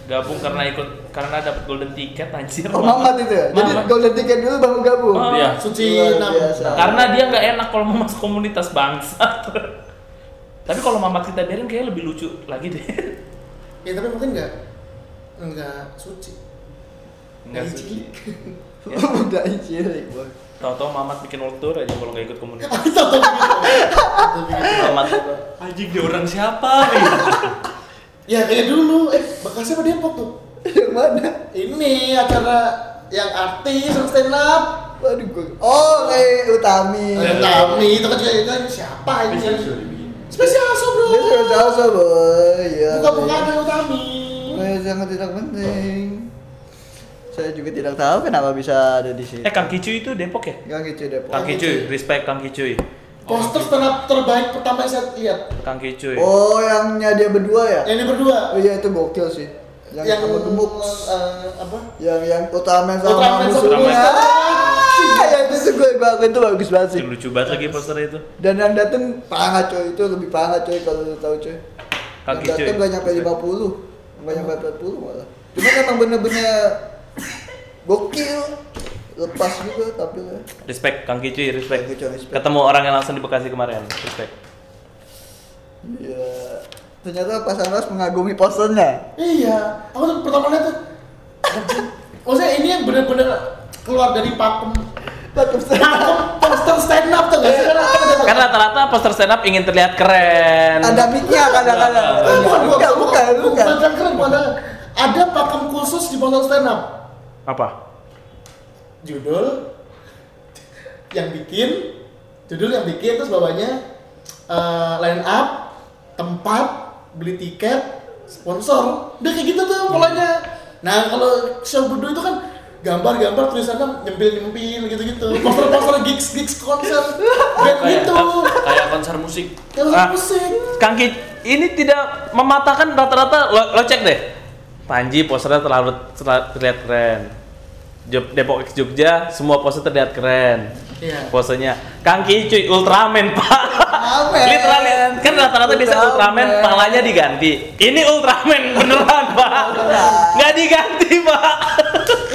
Gabung karena ikut karena dapat golden ticket anjir. oh mamat itu ya jadi Mamat. golden ticket dulu baru gabung Oh, Iya. Suci. Karena dia nggak enak kalau mau masuk komunitas bangsa. Tapi kalau mamat kita biarin kayaknya lebih lucu lagi deh. Ya tapi mungkin nggak nggak suci. Nggak suci. udah cilik Tahu-tahu mamat bikin world tour aja kalau nggak ikut komunitas. Tahu tahu begitu. Tahu begitu. Mamat Anjing dia orang siapa nih? Ya kayak dulu, eh Bekasi apa Depok tuh? yang mana Ini acara yang artis yang stand up. waduh gua oh kayak Utami Eh, Tami itu kan juga itu kan siapa ini? Spesial. Spesial so bro. tahu so boy ya Buka bukaan yang Utami. Eh, sangat tidak penting saya juga tidak tahu kenapa bisa ada di sini Eh Kang Kicu itu Depok ya? Gak gitu Depok Kang Kicuy, respect Kang Kicuy. Poster stand up terbaik pertama yang saya lihat. Kang Kicuy. Oh, yangnya dia berdua ya? Yang ini berdua. Oh iya itu gokil sih. Yang, Yang sama gemuk. eh, apa? Yang yang Ultraman sama Ultraman sama ya itu tuh gue gue itu bagus banget sih. Itu lucu banget lagi poster itu. Dan yang dateng pangat coy, itu lebih pangat coy kalau lu tahu coy. Kaki yang dateng gak nyampe 50, gak nyampe 40 malah. Cuma emang bener-bener gokil. Lepas juga tampilnya. Respect Kang Kicuy, respect. Kang Kicuy, respect. Ketemu orang yang langsung di Bekasi kemarin, respect. Iya. Ternyata Pak Sanras mengagumi posternya. Iya, aku tuh pertama lihat tuh. Maksudnya ini yang bener-bener keluar dari pakem Pakem poster stand up tuh gak sih? Kan rata-rata poster stand up ingin terlihat keren. Ada mic-nya kadang-kadang. Bukan, bukan, Bukan, bukan, bukan. bukan keren, bukan. Ada pakem khusus di poster stand up. Apa? Judul yang bikin, judul yang bikin terus bawahnya eh, line up, tempat, beli tiket, sponsor. Udah kayak gitu tuh polanya. Nah kalau show Budu itu kan gambar-gambar tulisannya nyempil-nyempil gitu-gitu. Poster-poster gigs gigs konser. Kayak Kayak gitu. kayak konser musik. Kayak Ah. musik. Kang Ki, ini tidak mematahkan rata-rata lo, lo cek deh. Panji posternya terlalu terla- terlihat keren. Depok X Jogja semua poster terlihat keren. Iya. Posenya Kang Ki cuy Ultraman pak. Ultraman. Literally kan rata-rata bisa Ultraman. Palanya diganti. Ini Ultraman beneran pak. Nggak diganti pak.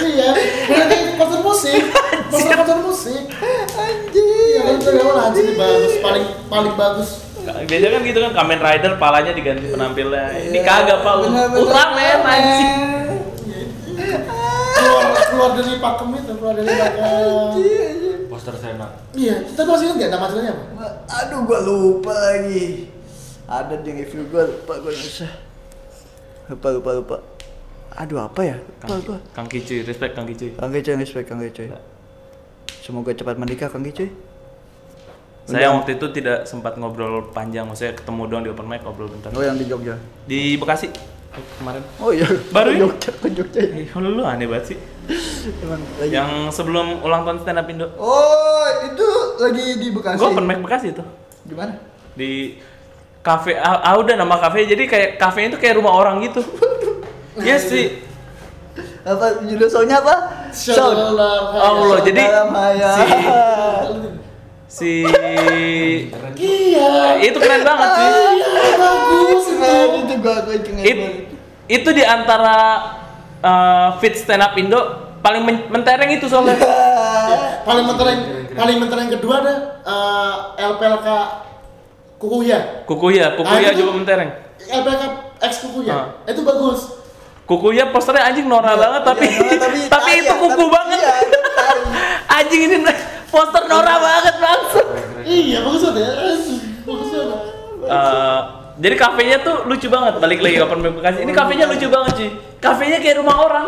Iya. Berarti poster musik. Poster poster musik. Iya kan dari awal anjir bagus paling paling bagus. Biasanya kan gitu kan Kamen Rider palanya diganti penampilnya. Ini Iya, kagak pak. Ultraman anjing. Keluar keluar dari pakem itu keluar dari pakem. Poster up. Iya. Kita masih ingat nggak nama acaranya apa? Aduh gua lupa lagi. Ada di review gua lupa gua usah. Lupa lupa lupa. Aduh apa ya? Lupa Kang, gua. Kang Kicuy, respect Kang Kicuy. Kang Gecoy respect Kang Gecoy. Semoga cepat menikah Kang Gecoy. Saya Udah. waktu itu tidak sempat ngobrol panjang, maksudnya ketemu doang di open mic ngobrol bentar. Oh yang di Jogja. Di Bekasi kemarin. Oh iya. Baru Ke ini? Jogja ke Jogja. Eh, lu, lu aneh banget sih. Emang lagi. Yang sebelum ulang tahun stand up Indo. Oh itu lagi di Bekasi. Gue open mic Bekasi itu. Di mana? Di kafe ah, ah, udah nama kafe jadi kayak kafenya itu kayak rumah orang gitu Iya sih Apa judul songnya apa? Sound. Allah jadi si si Iya. itu keren banget sih Bagus itu. Keren itu gua inget It- banget. itu di antara uh, fit stand up Indo paling men- mentereng itu soalnya Paling mentereng, paling mentereng kedua ada eh, LPLK Kukuya. kukuya kukuya Ah, itu- juga mentereng LPLK X Kukuya. Ah. Itu bagus. kukuya posternya anjing norak banget tapi Iya, tapi tapi tai itu ya, kuku tapi- banget iya, tapi anjing ini poster norak banget bangsat Iya, bagus banget ya. Bagus banget. Eh, jadi kafenya tuh lucu banget. Balik lagi ke open mic Bekasi. Ini kafenya lucu banget sih kafenya kayak rumah orang.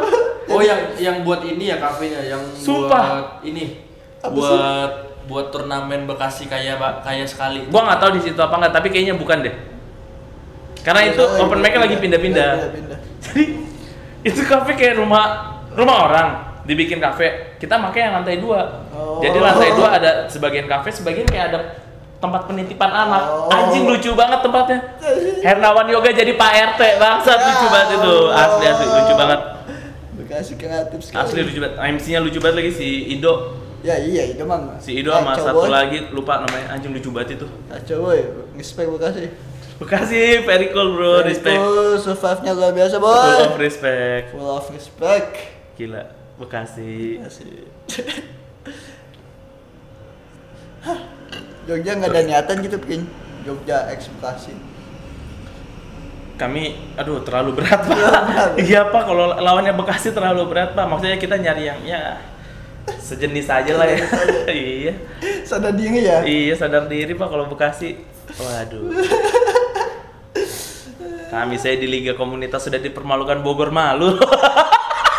Oh yang yang buat ini ya kafenya. Yang Sumpah. buat ini. Apa buat buat turnamen Bekasi kayak kayak sekali. gua nggak tahu di situ apa nggak tapi kayaknya bukan deh. Karena Iya, itu soalnya open mic lagi pindah-pindah. Pindah-pindah. jadi itu kafe kayak rumah rumah orang. Dibikin kafe kita pakai yang lantai dua Oh. jadi lantai dua ada sebagian kafe sebagian kayak ada tempat penitipan anak Oh. anjing lucu banget tempatnya Hernawan Yoga jadi Pak RT bangsat lucu banget itu asli asli lucu banget Bekasi kreatif sekali. asli lucu banget MC-nya lucu banget lagi si Ido Ya iya itu mah. si Ido sama Kacau, satu boy. lagi lupa namanya anjing lucu banget itu Kacau boy, respect Bekasi. Bekasi very cool bro respect Itu survive-nya luar biasa boy. full of respect Full of respect. gila Bekasi. Bekasi. Hah, Jogja nggak ada niatan gitu bikin Jogja X Bekasi. kami aduh terlalu berat pak. Berat. iya pak kalau lawannya Bekasi terlalu berat pak. Maksudnya kita nyari yang ya sejenis aja lah ya. Iya. Sadar diri ya. iya sadar diri pak kalau Bekasi. Waduh. Kami saya di Liga Komunitas sudah dipermalukan Bogor malu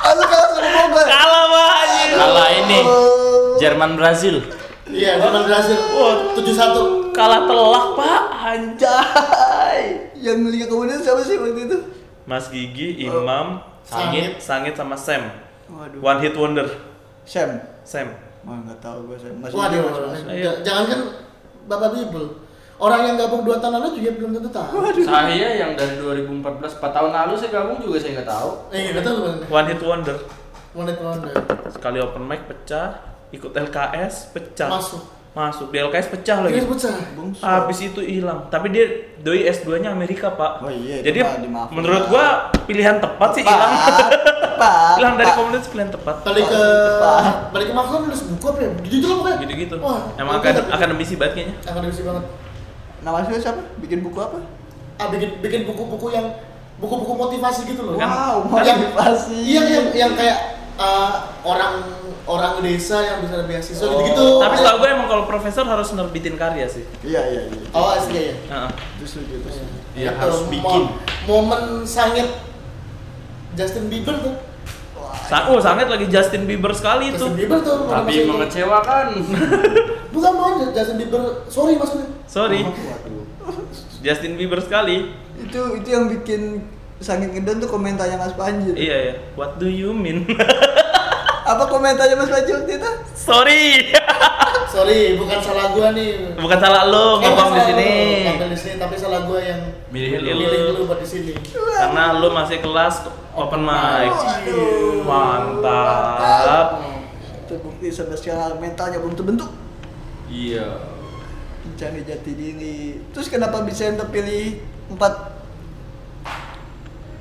Aduh kalah sama Bogor. kalah pak anjing. Kalah ini Oh. Jerman Brazil. Iya, zaman berhasil. Wah, 7-1. kalah telak pak anjay. Yang Liga Komunitas siapa sih waktu itu? Mas Gigi Imam Sangit. Sangit sama Sam Waduh. one hit wonder Sam. Sam Wah nggak tahu gue Sam. Masih Waduh. Ayo. jangan kan Bapak Bibel. Orang yang gabung dua tahun lalu juga belum tentu tahu. Saya yang dari 2014 4 tahun lalu saya gabung juga saya nggak tahu. Eh, betul betul. one hit wonder Monet Wonder. sekali open mic pecah ikut LKS pecah Masuk. masuk di LKS pecah lagi pecah. Bungsu. habis itu hilang tapi dia doi S2 nya Amerika pak Oh iya, jadi menurut gua pilihan tepat sih hilang Tepat, tepat, hilang dari tepat. komunitas pilihan tepat Balik ke Tepat. balik ke Makson nulis buku apa ya? Gitu lah pokoknya. gitu-gitu Wah, emang akan tapi- akademisi banget kayaknya Akademisi banget. Nama aslinya siapa? Bikin buku apa? Ah, bikin bikin buku-buku yang buku-buku motivasi gitu loh. Kan- Wow, yang motivasi. Iya, yang yang kayak eh, orang orang desa yang bisa ada beasiswa Oh. gitu-gitu. tapi setahu gue emang kalau profesor harus nerbitin karya sih Iya iya iya. Oh, asli ya. Heeh. Itu setuju itu. setuju. Iya, Itu, harus mo- bikin. Momen sangit Justin Bieber tuh. Sa- oh sangat lagi Justin Bieber sekali itu Justin Bieber tuh. Tapi mengecewakan. Bukan mau Justin Bieber, sorry maksudnya. sorry Waduh. Justin Bieber sekali Itu itu yang bikin sangat ngedon tuh komentarnya Mas Panji. iya ya what do you mean Apa komentarnya Mas Panji waktu itu? sorry Sorry, bukan salah gua nih. bukan salah lo Eh, ngomong di sini Ngambil di sini, tapi salah gua yang Milih lu. milih lu buat di sini. karena lo masih kelas open mic Waduh. mantap Terbukti sampai sekarang mentalnya belum terbentuk. Iya. Mencari jati diri. Terus kenapa bisa yang terpilih empat?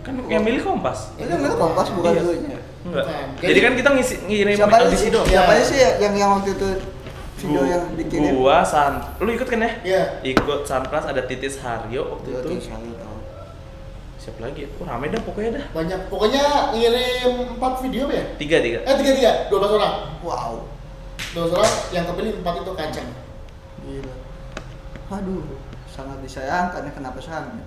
Kan yang milih kompas Itu nggak kompas bukan Iya. dulunya. enggak jadi kan kita ngisi ngirim Siapa aja audisi sih? doang Siapa Ya. aja sih yang yang waktu itu video yang dikirim? gua san lu ikut kan ya Iya. ikut Sunplus ada Titis Haryo waktu Iya, itu saya tahu. siapa lagi oh rame dah pokoknya dah Banyak. Pokoknya ngirim 4 video ya? tiga tiga Eh, tiga tiga, 12 orang. Wow. 12 orang yang kepilih 4 itu kacang. Gila. Aduh, sangat disayangkan ya kenapa sangat?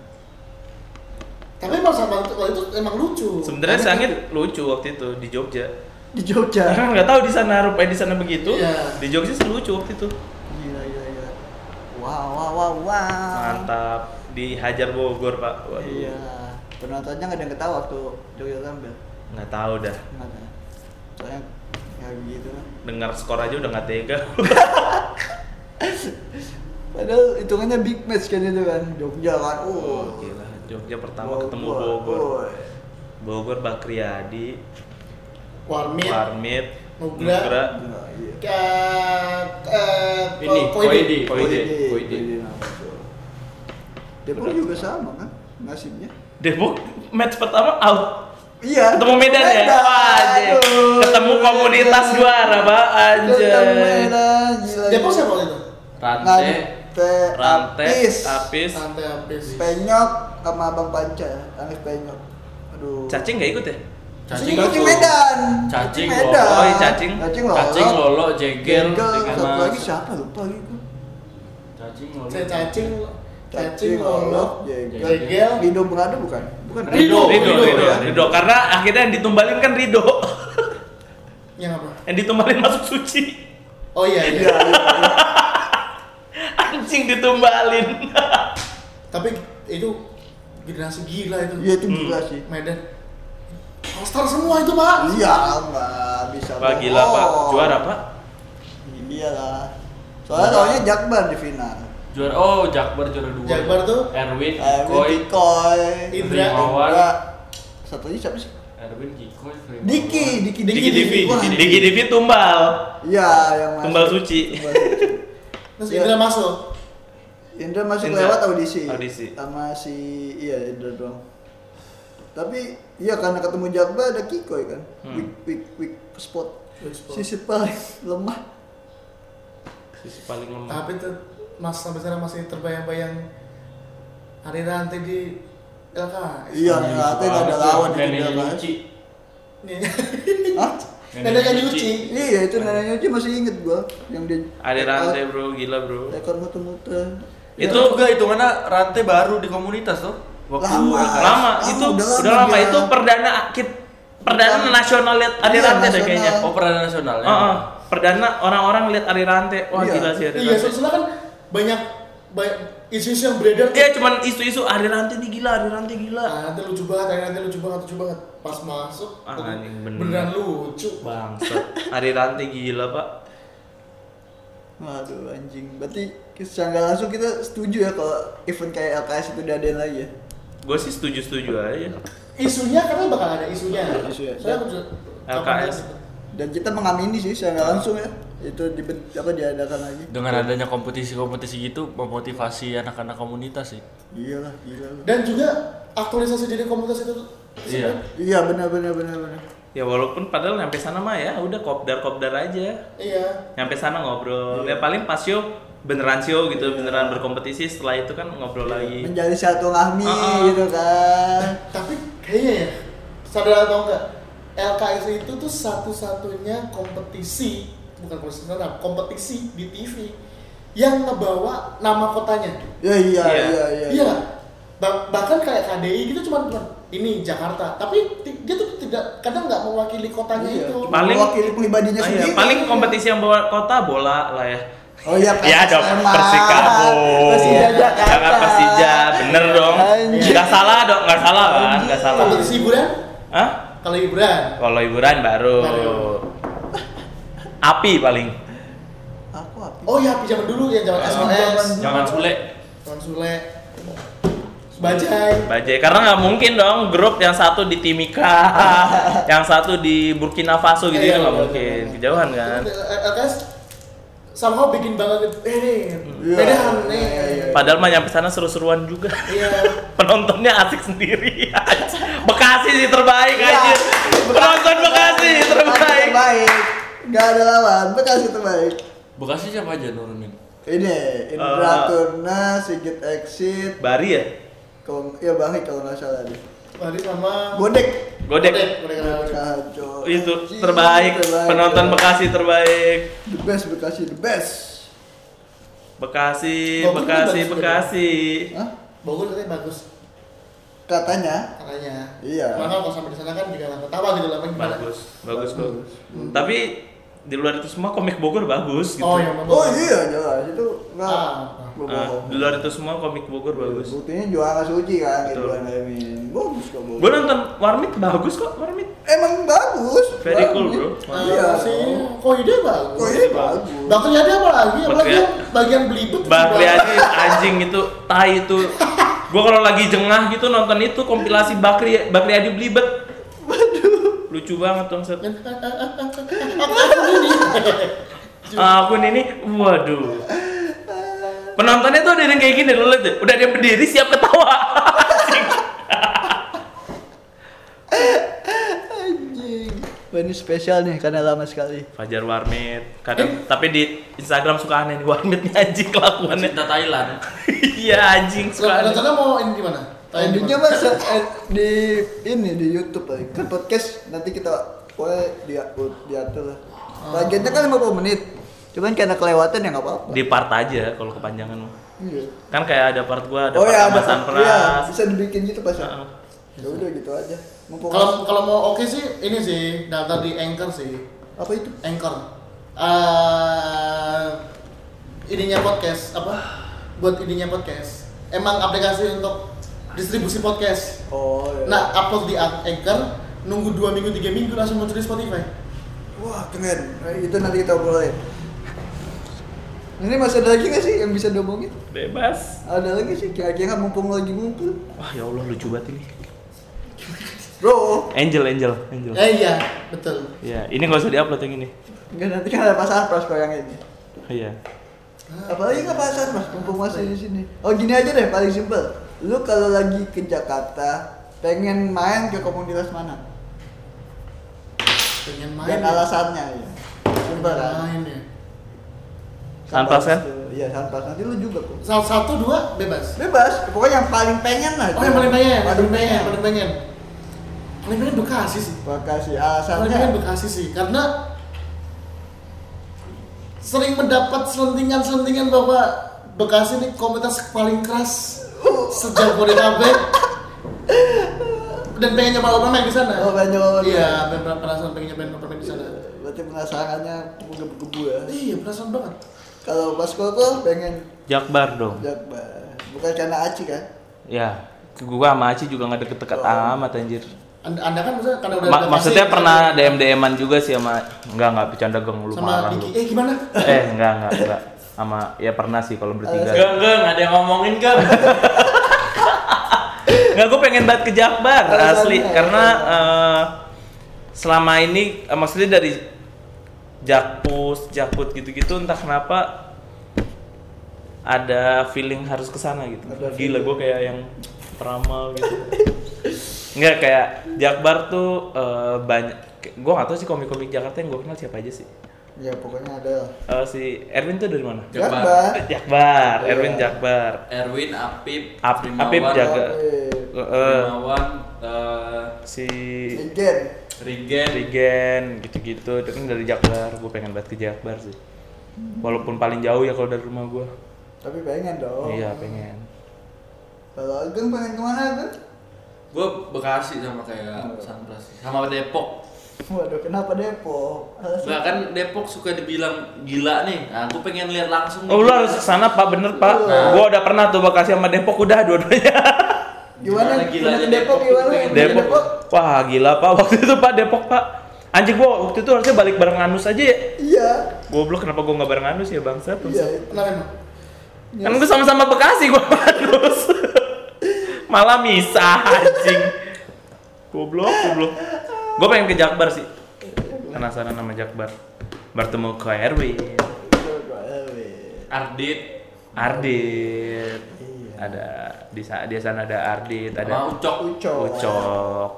Tapi emang sama itu kalau itu emang lucu. sebenarnya Karena sangit lucu waktu itu di Jogja Di Jogja. kan nggak tahu di sana rupanya di sana begitu Iya. di Jogja sih lucu waktu itu Gila, gila, gila. Wow, wow, wow, wow. mantap dihajar Bogor pak Waduh. Iya. Penontonnya nggak ada yang ketawa waktu Jogja tampil. nggak tahu dah Nggak ada. Soalnya ya gitu lah. dengar skor aja udah nggak tega Padahal hitungannya big match kan itu kan. Jogja kan. Oh, Gila, Jogja pertama ketemu Bogor. Bogor. Bogor Bakriadi, Warmit, Warmit, Nugra. Nugra. Nah, iya. ke eh, Ini. Koide nama tuh. Depok juga sama kan nasibnya. Depok match pertama out. Iya. Ketemu Medan, ya? Wah, anjing. Aduh, Ketemu komunitas juara, Pak. Anjay. Ketemu Medan, gila. Depok siapa itu? Rante. Ngante, Rantai, Apis, Apis, Santai habis. Penyok sama Abang Panca, Angis Penyok. Aduh. Cacing nggak ikut ya? Cacing, Cacing cacing ikut. Medan. Cacing Medan. lolo. Oh, cacing. Cacing lolo. Cacing, lolo, jegel, Jegel, satu mas. lagi siapa lupa gitu. Cacing, lolo. Cacing, cacing, Cacing, lolo, jegel. Rido Berada bukan? Bukan. Rido, Rido, Rido, Rido, ya. Rido. Karena akhirnya yang ditumbalin kan Rido. Yang apa? yang ditumbalin masuk suci. Oh iya Iya, iya. iya, iya. Anjing ditumbalin. Tapi itu generasi gila itu. Iya itu Hmm. gila sih. Medan. All-star semua itu, Pak. Iya, nggak bisa. Wah gila Pak, juara Pak. Iya lah. Soalnya tahunya Jakbar di final. Juara, oh Jakbar juara dua. Jakbar tuh? Erwin, Eh, Koi, Indra. Indra. Satu lagi siapa sih? Erwin, Primawan. Diki, Diki, Diki Divi, Wah, Diki Divi tumbal. Iya, yang. Tumbal suci. Terus Iya. Indra masuk. Indra masuk Indra. lewat audisi. Audisi. Sama si iya Indra doang. Tapi iya karena ketemu Jakbar ada Kikoy kan. Hmm. Weak weak weak spot. Weak spot. Sisi paling lemah. Sisi paling lemah. Tapi tuh Mas sampai sekarang masih terbayang-bayang hari rantai di LKS. Iya, nggak ada lawan di. Nyuci. Nih. Hah? Neneknya nyuci. Iya, itu neneknya dia masih inget gua yang dia Ada rantai bro, gila bro. Ekor muter-muter. Itu- Itu juga hitungannya rantai baru di komunitas tuh. Waktu Lama. Lama, Lama, itu udah udah, lama lama dia. itu perdana kit perdana Iya. nasional lihat Ari Iya, Rante deh kayaknya. Oh, perdana nasional ya. Oh. perdana orang-orang lihat Ari Rante. Wah Iya. gila sih Ari Iya, soalnya kan banyak banyak isu-isu yang beredar. Iya cuman isu-isu Ari Rante nih gila, Ari Rante gila. Ah, nanti lucu banget, ah, nanti lucu banget, lucu banget. Pas masuk, Ah, tuh, anjing, bener. beneran lucu. Bangsat. Ari Rante gila, Pak. Waduh anjing. Berarti secara nggak langsung kita setuju ya kalau event kayak LKS itu diadain lagi ya. Gue sih setuju-setuju aja. Isunya karena bakal ada isunya. Isunya. Saya LKS. Dan kita mengamini sih secara nggak langsung ya. Itu di apa diadakan lagi. Dengan adanya kompetisi-kompetisi gitu memotivasi anak-anak komunitas sih. Iyalah, gila. Dan juga aktualisasi jadi komunitas itu Iya. Iya benar benar benar benar. Ya walaupun padahal nyampe sana mah ya udah kopdar-kopdar aja. Iya. Nyampe sana ngobrol. Ya paling pas show beneran show gitu, beneran berkompetisi setelah itu kan ngobrol lagi. Menjadi satu lahmi Ah, ah. gitu kan. Tapi kayaknya ya, sadar atau enggak, LKS itu tuh satu-satunya kompetisi, bukan kompetisi stand kompetisi di TV yang ngebawa nama kotanya. Ya iya Iya. iya iya. Iya nggak? Ba- bahkan kayak KDI gitu cuma cuma ini Jakarta, tapi dia tuh tidak kadang nggak mewakili kotanya Iya, itu. Paling- mewakili pribadinya Ah, iya, sendiri. paling kompetisi yang bawa kota bola lah ya. Oh iya, Ya dong. Persikabo. Persija Jakarta. Jangan Persija, bener dong. Anjir. Nggak salah dong, nggak salah kan, nggak salah. Kompetisi hiburan? Hah? Kalau hiburan, Kalau hiburan baru. Baru. Api paling. Aku apa? oh iya zaman dulu ya zaman SOS, Jangan Sule. zaman Sule, Bajai. Bajai karena nggak mungkin dong grup yang satu di Timika, yang satu di Burkina Faso gitu Iya, kan nggak iya, mungkin, iya. kejauhan kan. LKS somehow bikin banget gitu. Eh nih, Iya, iya, iya. Padahal mah nyampe sana seru-seruan juga. Iya. Penontonnya asik sendiri. Bekasi sih terbaik Iya. anjir. Penonton Bekasi terbaik. Terbaik. Gak ada lawan, Bekasi terbaik. Bekasi siapa aja nurunin? Ini Indra Eh. Turna, Sigit Exit, Bari ya? kalau ya Bang kalau nggak salah deh. Tadi sama Godek. Godek. Kacau. Itu Anjing, terbaik. Penonton. Bekasi terbaik. The best Bekasi, the best. Bekasi, Bogor Bekasi, juga bagus Bekasi. Hah? Bogor katanya bagus Katanya. katanya. Iya. Makanya kalau sampai di sana kan juga ketawa gitu lah gimana. Bagus, bagus, bagus. Hmm. Tapi di luar itu semua komik Bogor bagus gitu. Oh yang. Oh iya jelas itu nggak Ah. Ah, berbohong. di luar itu semua komik Bogor bagus. Buktinya juara suci kan gitu kan. Bagus kok Bogor. Gue nonton Warmit bagus kok Warmit. Emang bagus. Very cool, bro. Ah, Iya. si Koide bagus. Kok ini bagus. Dokter Yadi apa lagi? Apalagi Bakri- yang bagian belibet. Bakri. Adi anjing itu tai itu. Gue kalau lagi jengah gitu nonton itu kompilasi Bakri Bakri Adi Blibet. Lucu banget dong set. Aku ini. Akun ini, waduh. Penontonnya tuh ada yang kayak gini, lo lihat. Udah dia berdiri siap ketawa. Anjing. Anjing. Wah ini spesial nih karena lama sekali. Fajar Warmit. Kadang tapi di Instagram suka aneh nih Warmit nih anjing kelakuannya. Cinta Thailand. Iya anjing suka aneh. Rencana mau ini di mana? Mas eh, di ini di YouTube lagi. Kan podcast nanti kita boleh dia diatur lah. Bagiannya kan 50 menit. Cuman karena kelewatan ya nggak apa-apa. Di part aja kalau kepanjangan mah. Iya. Kan kayak ada part gua, ada Oh part ya sama ada. Sanpras. Iya, bisa dibikin gitu pas. ya? Heeh. Ya udah gitu aja. Kalau kalau mau oke sih ini sih daftar di Anchor sih. apa itu? Anchor. Eh ininya podcast apa? Buat ininya podcast. Emang aplikasi untuk distribusi podcast. Oh iya. Nah, upload di Anchor, nunggu 2 minggu 3 minggu langsung muncul di Spotify. Wah keren. Eh, itu nanti kita obrolin. Ini masih ada lagi nggak sih yang bisa diomongin? Bebas. Ada lagi sih kira-kira mumpung lagi ngumpul. Wah ya Allah lucu banget ini. Bro, Angel, Angel, Angel. Eh iya, betul. Iya, ini nggak usah diupload yang ini. enggak nanti kan ada pasangan pras kok yang ini. Iya. Apalagi nggak pasangan mas, mumpung masih di sini. Oh gini aja deh, paling simpel. Lu kalau lagi ke Jakarta, pengen main ke komunitas mana? Pengen main. Dan ya. alasannya ya. Pengen kan? main ya. Kan? tuh. Iya, Sanpas. Nanti lu juga kok. Salah satu dua bebas. Bebas, pokoknya yang paling pengen lah. Oh yang paling pengen, paling Paling pengen, paling pengen. Paling pengen Bekasi sih. Makasih Paling pengen alasannya. Bekasi sih, karena sering mendapat selentingan-selentingan bahwa Bekasi ini komunitas paling keras sejak Bodetabek dan pengen nyoba open mic di sana. Oh, pengen nyoba. Iya, pengen penasaran pengen nyobain open mic di sana. Berarti penasarannya menggebu-gebu ya. Iya, penasaran banget. Kalau Mas Koko pengen Jakbar dong. Jakbar. Bukan karena Aci kan? Ya, gua sama Aci juga nggak deket-deket Oh. amat anjir. Anda, anda kan maksudnya karena udah Ma- maksudnya kasih- pernah DM DM-an juga sih sama enggak enggak bercanda geng lu sama marah Diki. lu. Eh gimana? Eh, enggak enggak enggak. Sama ya pernah sih kalau bertiga. Enggak, enggak, enggak ada yang ngomongin kan. Enggak, gue pengen banget ke Jakbar asli karena eh, selama ini eh, maksudnya dari Jakpus, Jakput gitu-gitu entah kenapa ada feeling harus ke sana gitu. Ada Gila gue kayak yang peramal gitu. Enggak kayak Jakbar tuh eh, banyak gue gak tahu sih komik-komik Jakarta yang gue kenal siapa aja sih. Ya pokoknya ada. Eh, si Erwin tuh dari mana? Jakbar. Jakbar. Iya. Erwin Jakbar. Erwin, Apip, Ap- Primawan, Apip jaga. Eh, Eh, eh, Primawan, eh, si Legend. Rigen, Regen gitu-gitu itu kan dari Jakbar gue pengen banget ke Jakbar sih walaupun paling jauh ya kalau dari rumah gue Tapi pengen dong. iya pengen Kalau Ageng pengen ke mana Ageng? gue Bekasi sama kayak Sanpras, sama Depok. Waduh, kenapa Depok? Enggak kan Depok suka dibilang gila nih. Nah, aku pengen lihat langsung. oh lu harus ke sana pak bener pak Nah. gue udah pernah tuh Bekasi sama Depok udah dua-duanya Gimana? Gimana Gimana Depok Depok? gimana? Gimana Depok wah gila pak waktu itu pak Depok pak anjing gua waktu itu harusnya balik bareng Anus aja ya Iya. goblok kenapa gua nggak bareng Anus ya bangsat Iya. Kenapa emang? kan gue sama-sama Bekasi gua Anus malah misah anjing goblok goblok gue pengen ke Jakbar sih. Penasaran sama Jakbar. Bertemu ke Erwin. Ardit, Ardit. Iya. ada di sa- di sana ada Ardit sama ada Ucok. Ucok. Ucok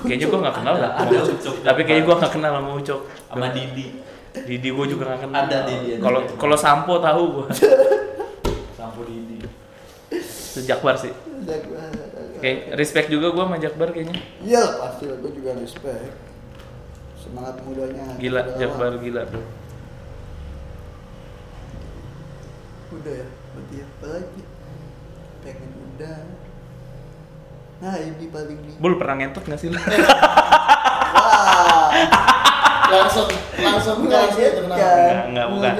kayaknya gue nggak kenal Ada- lah. ada Ucok tapi kayaknya gue nggak kenal sama Ucok. Sama Didi. Didi gue juga nggak kenal. Ada Didi, kalau kalau Sampo tahu gue Sampo Didi. Itu Jakbar sih. Jakbar. Oke, respect juga gue sama Jakbar kayaknya Iya lah, pasti gue juga respect. Semangat mudanya. Gila, Jakbar gila tuh Udah ya, berarti apa lagi? Pengen udah. Nah ini paling nih. Bul pernah ngentot gak sih lu? Wah. langsung langsung langsung itu kenapa? Enggak, enggak, bukan.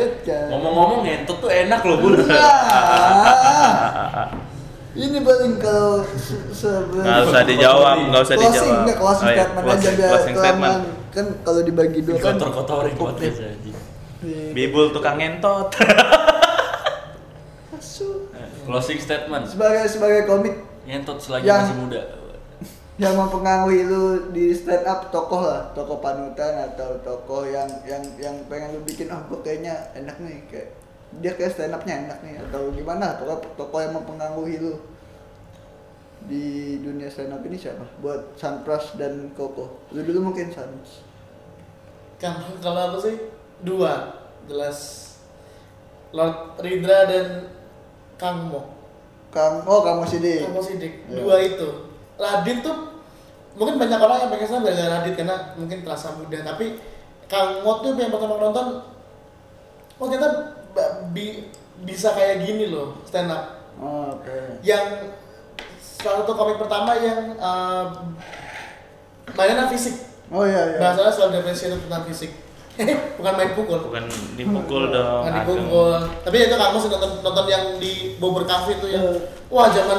Ngomong-ngomong ngentot tuh enak loh bun. Ini paling kalau Nggak usah dijawab, nggak usah closing, dijawab. enggak closing Oh, iya, statement closing- aja biar closing statement. Kan kalau dibagi dua kan podcast nih. aja. Nih, Bibul tukang ngentot. Closing statement. Sebagai sebagai komik Ngentot selagi Yang- masih muda. yang mempengaruhi lu di stand up tokoh lah tokoh panutan atau tokoh yang yang yang pengen lu bikin ah gua kayaknya enak nih kayak dia kayak stand upnya enak nih atau gimana tokoh tokoh yang mempengaruhi lu di dunia stand up ini siapa buat Sanpras dan Koko lu dulu mungkin Sans Kalau kalau aku sih dua jelas Lord Ridra dan Kang Mo. Kang oh kamu sih Kang Mo Sidik. Iya. Dua itu. Radit tuh mungkin banyak orang yang pengen sama gara-gara Radit karena mungkin terasa muda tapi Kang Mo tuh yang pertama nonton oh ternyata ba- bi- bisa kayak gini loh stand up. Oh, oke. Yang salah satu komik pertama yang uh, mainnya fisik. Oh iya iya. Bahasanya selalu depresi itu tentang fisik. Bukan main pukul. Bukan dipukul dong. bukan dipukul tapi itu kamu sih nonton nonton yang di Bogor Cafe itu yang Eh. wah zaman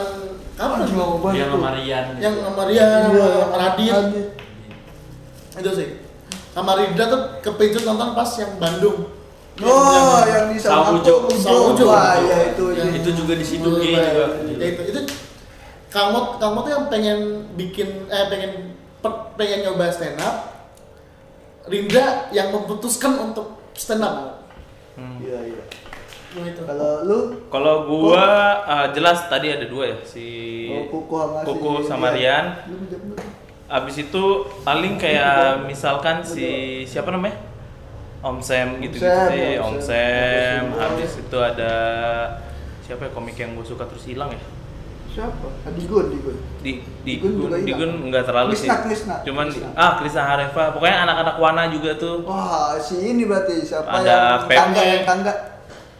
kapan sih Jawaban Yang sama Rian. yang sama Rian Iya, sama Radit. Radit. itu sih. Sama Ridra tuh kepincut nonton pas yang Bandung oh yang di Samujo. Samujo. wah iya itu Yang- Itu juga di situ Iya, juga. ya itu. Itu Kang Mot tuh yang pengen bikin eh pengen pe- pengen nyoba stand up Rindra yang memutuskan untuk stand up Hmm. iya iya. Kalau lu? Kalau gua uh, jelas tadi ada dua ya si oh, Kuku sama si Kuku sama Rian. Abis itu paling kayak misalkan si siapa namanya? Om Sam gitu gitu Sam, sih, ya, Om Sam. Sam. Om Sam. Habis itu ada siapa ya komik yang gue suka terus hilang ya? siapa Adigun Adigun Di di Digun juga Gun, di hilang. Gun nggak terlalu sih. Krisna, Krisna. Cuman Krisna. ah Krisna Hareva. Pokoknya anak-anak Wana juga tuh. wah si ini berarti siapa Ada yang Pep. tangga yang tangga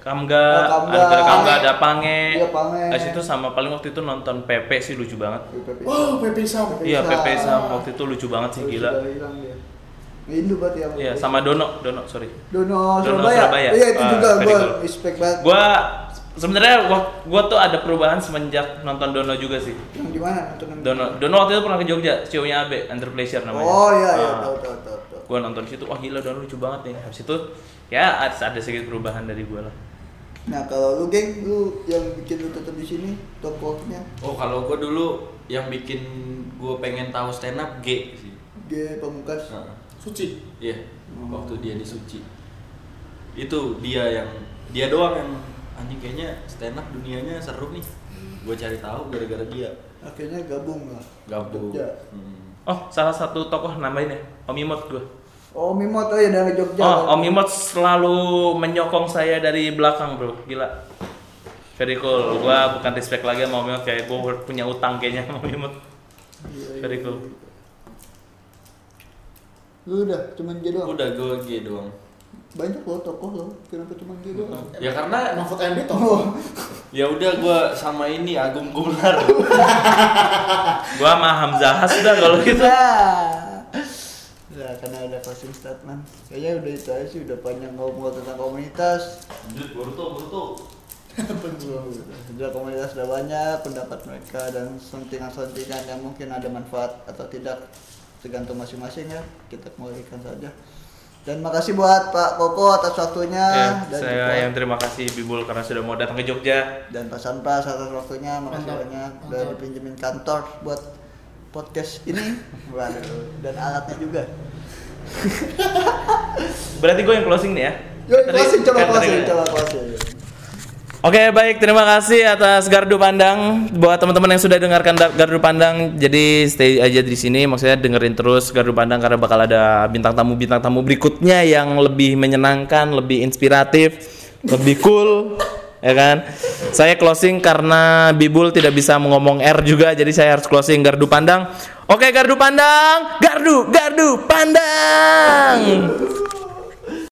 Kamga, Oh, Kamga. ada Kamga, Pange. ada Pange. Iya, Pange. Habis itu sama paling waktu itu nonton Pepe sih lucu banget. wow Pepe Sam Pepe. Iya. Pepe Sam waktu itu lucu banget sih Oh, gila. hilang dia Indo berarti yang Iya, sama Dono, Dono, sorry. Dono, Dono Surabaya. Surabaya. Iya itu Ah, juga very gue respect banget. Gua sebenarnya gua, gua tuh ada perubahan semenjak nonton Dono juga sih. Yang di mana nonton Dono, Dono waktu itu pernah ke Jogja, show-nya Abe, Under Pleasure namanya. Oh iya iya Ah, tahu tahu tahu tahu. Gua nonton di situ, wah gila Dono lucu banget nih. Habis itu ya ada, ada sedikit perubahan dari gua lah. Nah kalau lu geng, lu yang bikin lu tetap di sini tokohnya Oh kalau gue dulu yang bikin gue pengen tahu stand up G sih. G Pamungkas. Heeh. Suci Iya. Hmm. Waktu dia di Suci. Itu dia yang dia doang yang anjing kayaknya stand up dunianya seru nih. Gue cari tahu gara-gara dia. Akhirnya gabung lah. Gabung. Jogja. Hmm. Oh, salah satu tokoh nambahin ya, Om Imot gua. Oh Mimot oh ya dari Jogja. Oh, Om Imot selalu menyokong saya dari belakang, Bro. Gila. Very cool. Gua bukan respect lagi sama Om Imot kayak gua punya utang kayaknya sama Om Imot. Iya, iya, Very iya. cool. Lu udah cuman G doang. Udah gue G doang. Banyak loh tokoh lo. Kenapa cuman G doang? Ya karena Mahfud MD toh Oh, ya udah gue sama ini Agung Gumelar. Gua sama Hamzah sudah kalau gitu. Nah, nah, karena ada closing statement. Kayaknya udah itu aja sih, udah panjang ngobrol tentang komunitas. Lanjut Boruto Boruto. Sudah komunitas sudah banyak, pendapat mereka dan sentingan-sentingan yang mungkin ada manfaat atau tidak tergantung masing-masing ya. Kita kembalikan saja. Dan makasih buat Pak Koko atas waktunya Ya, dan saya juga- yang terima kasih Bibul karena sudah mau datang ke Jogja. dan Pak Sanpas atas waktunya makasih Mantap, banyak udah dipinjemin kantor buat podcast ini waduh dan alatnya juga Berarti gue yang closing nih ya. Yo, closing coba kan closing coba closing Oke baik. Terima kasih atas Gardu Pandang. Buat teman-teman yang sudah dengarkan Gardu Pandang jadi stay aja di sini. Maksudnya dengerin terus Gardu Pandang karena bakal ada bintang tamu bintang tamu berikutnya yang lebih menyenangkan lebih inspiratif lebih cool ya kan? Saya closing karena Bibul tidak bisa ngomong R juga jadi saya harus closing Gardu Pandang. Oke Gardu Pandang! Gardu Gardu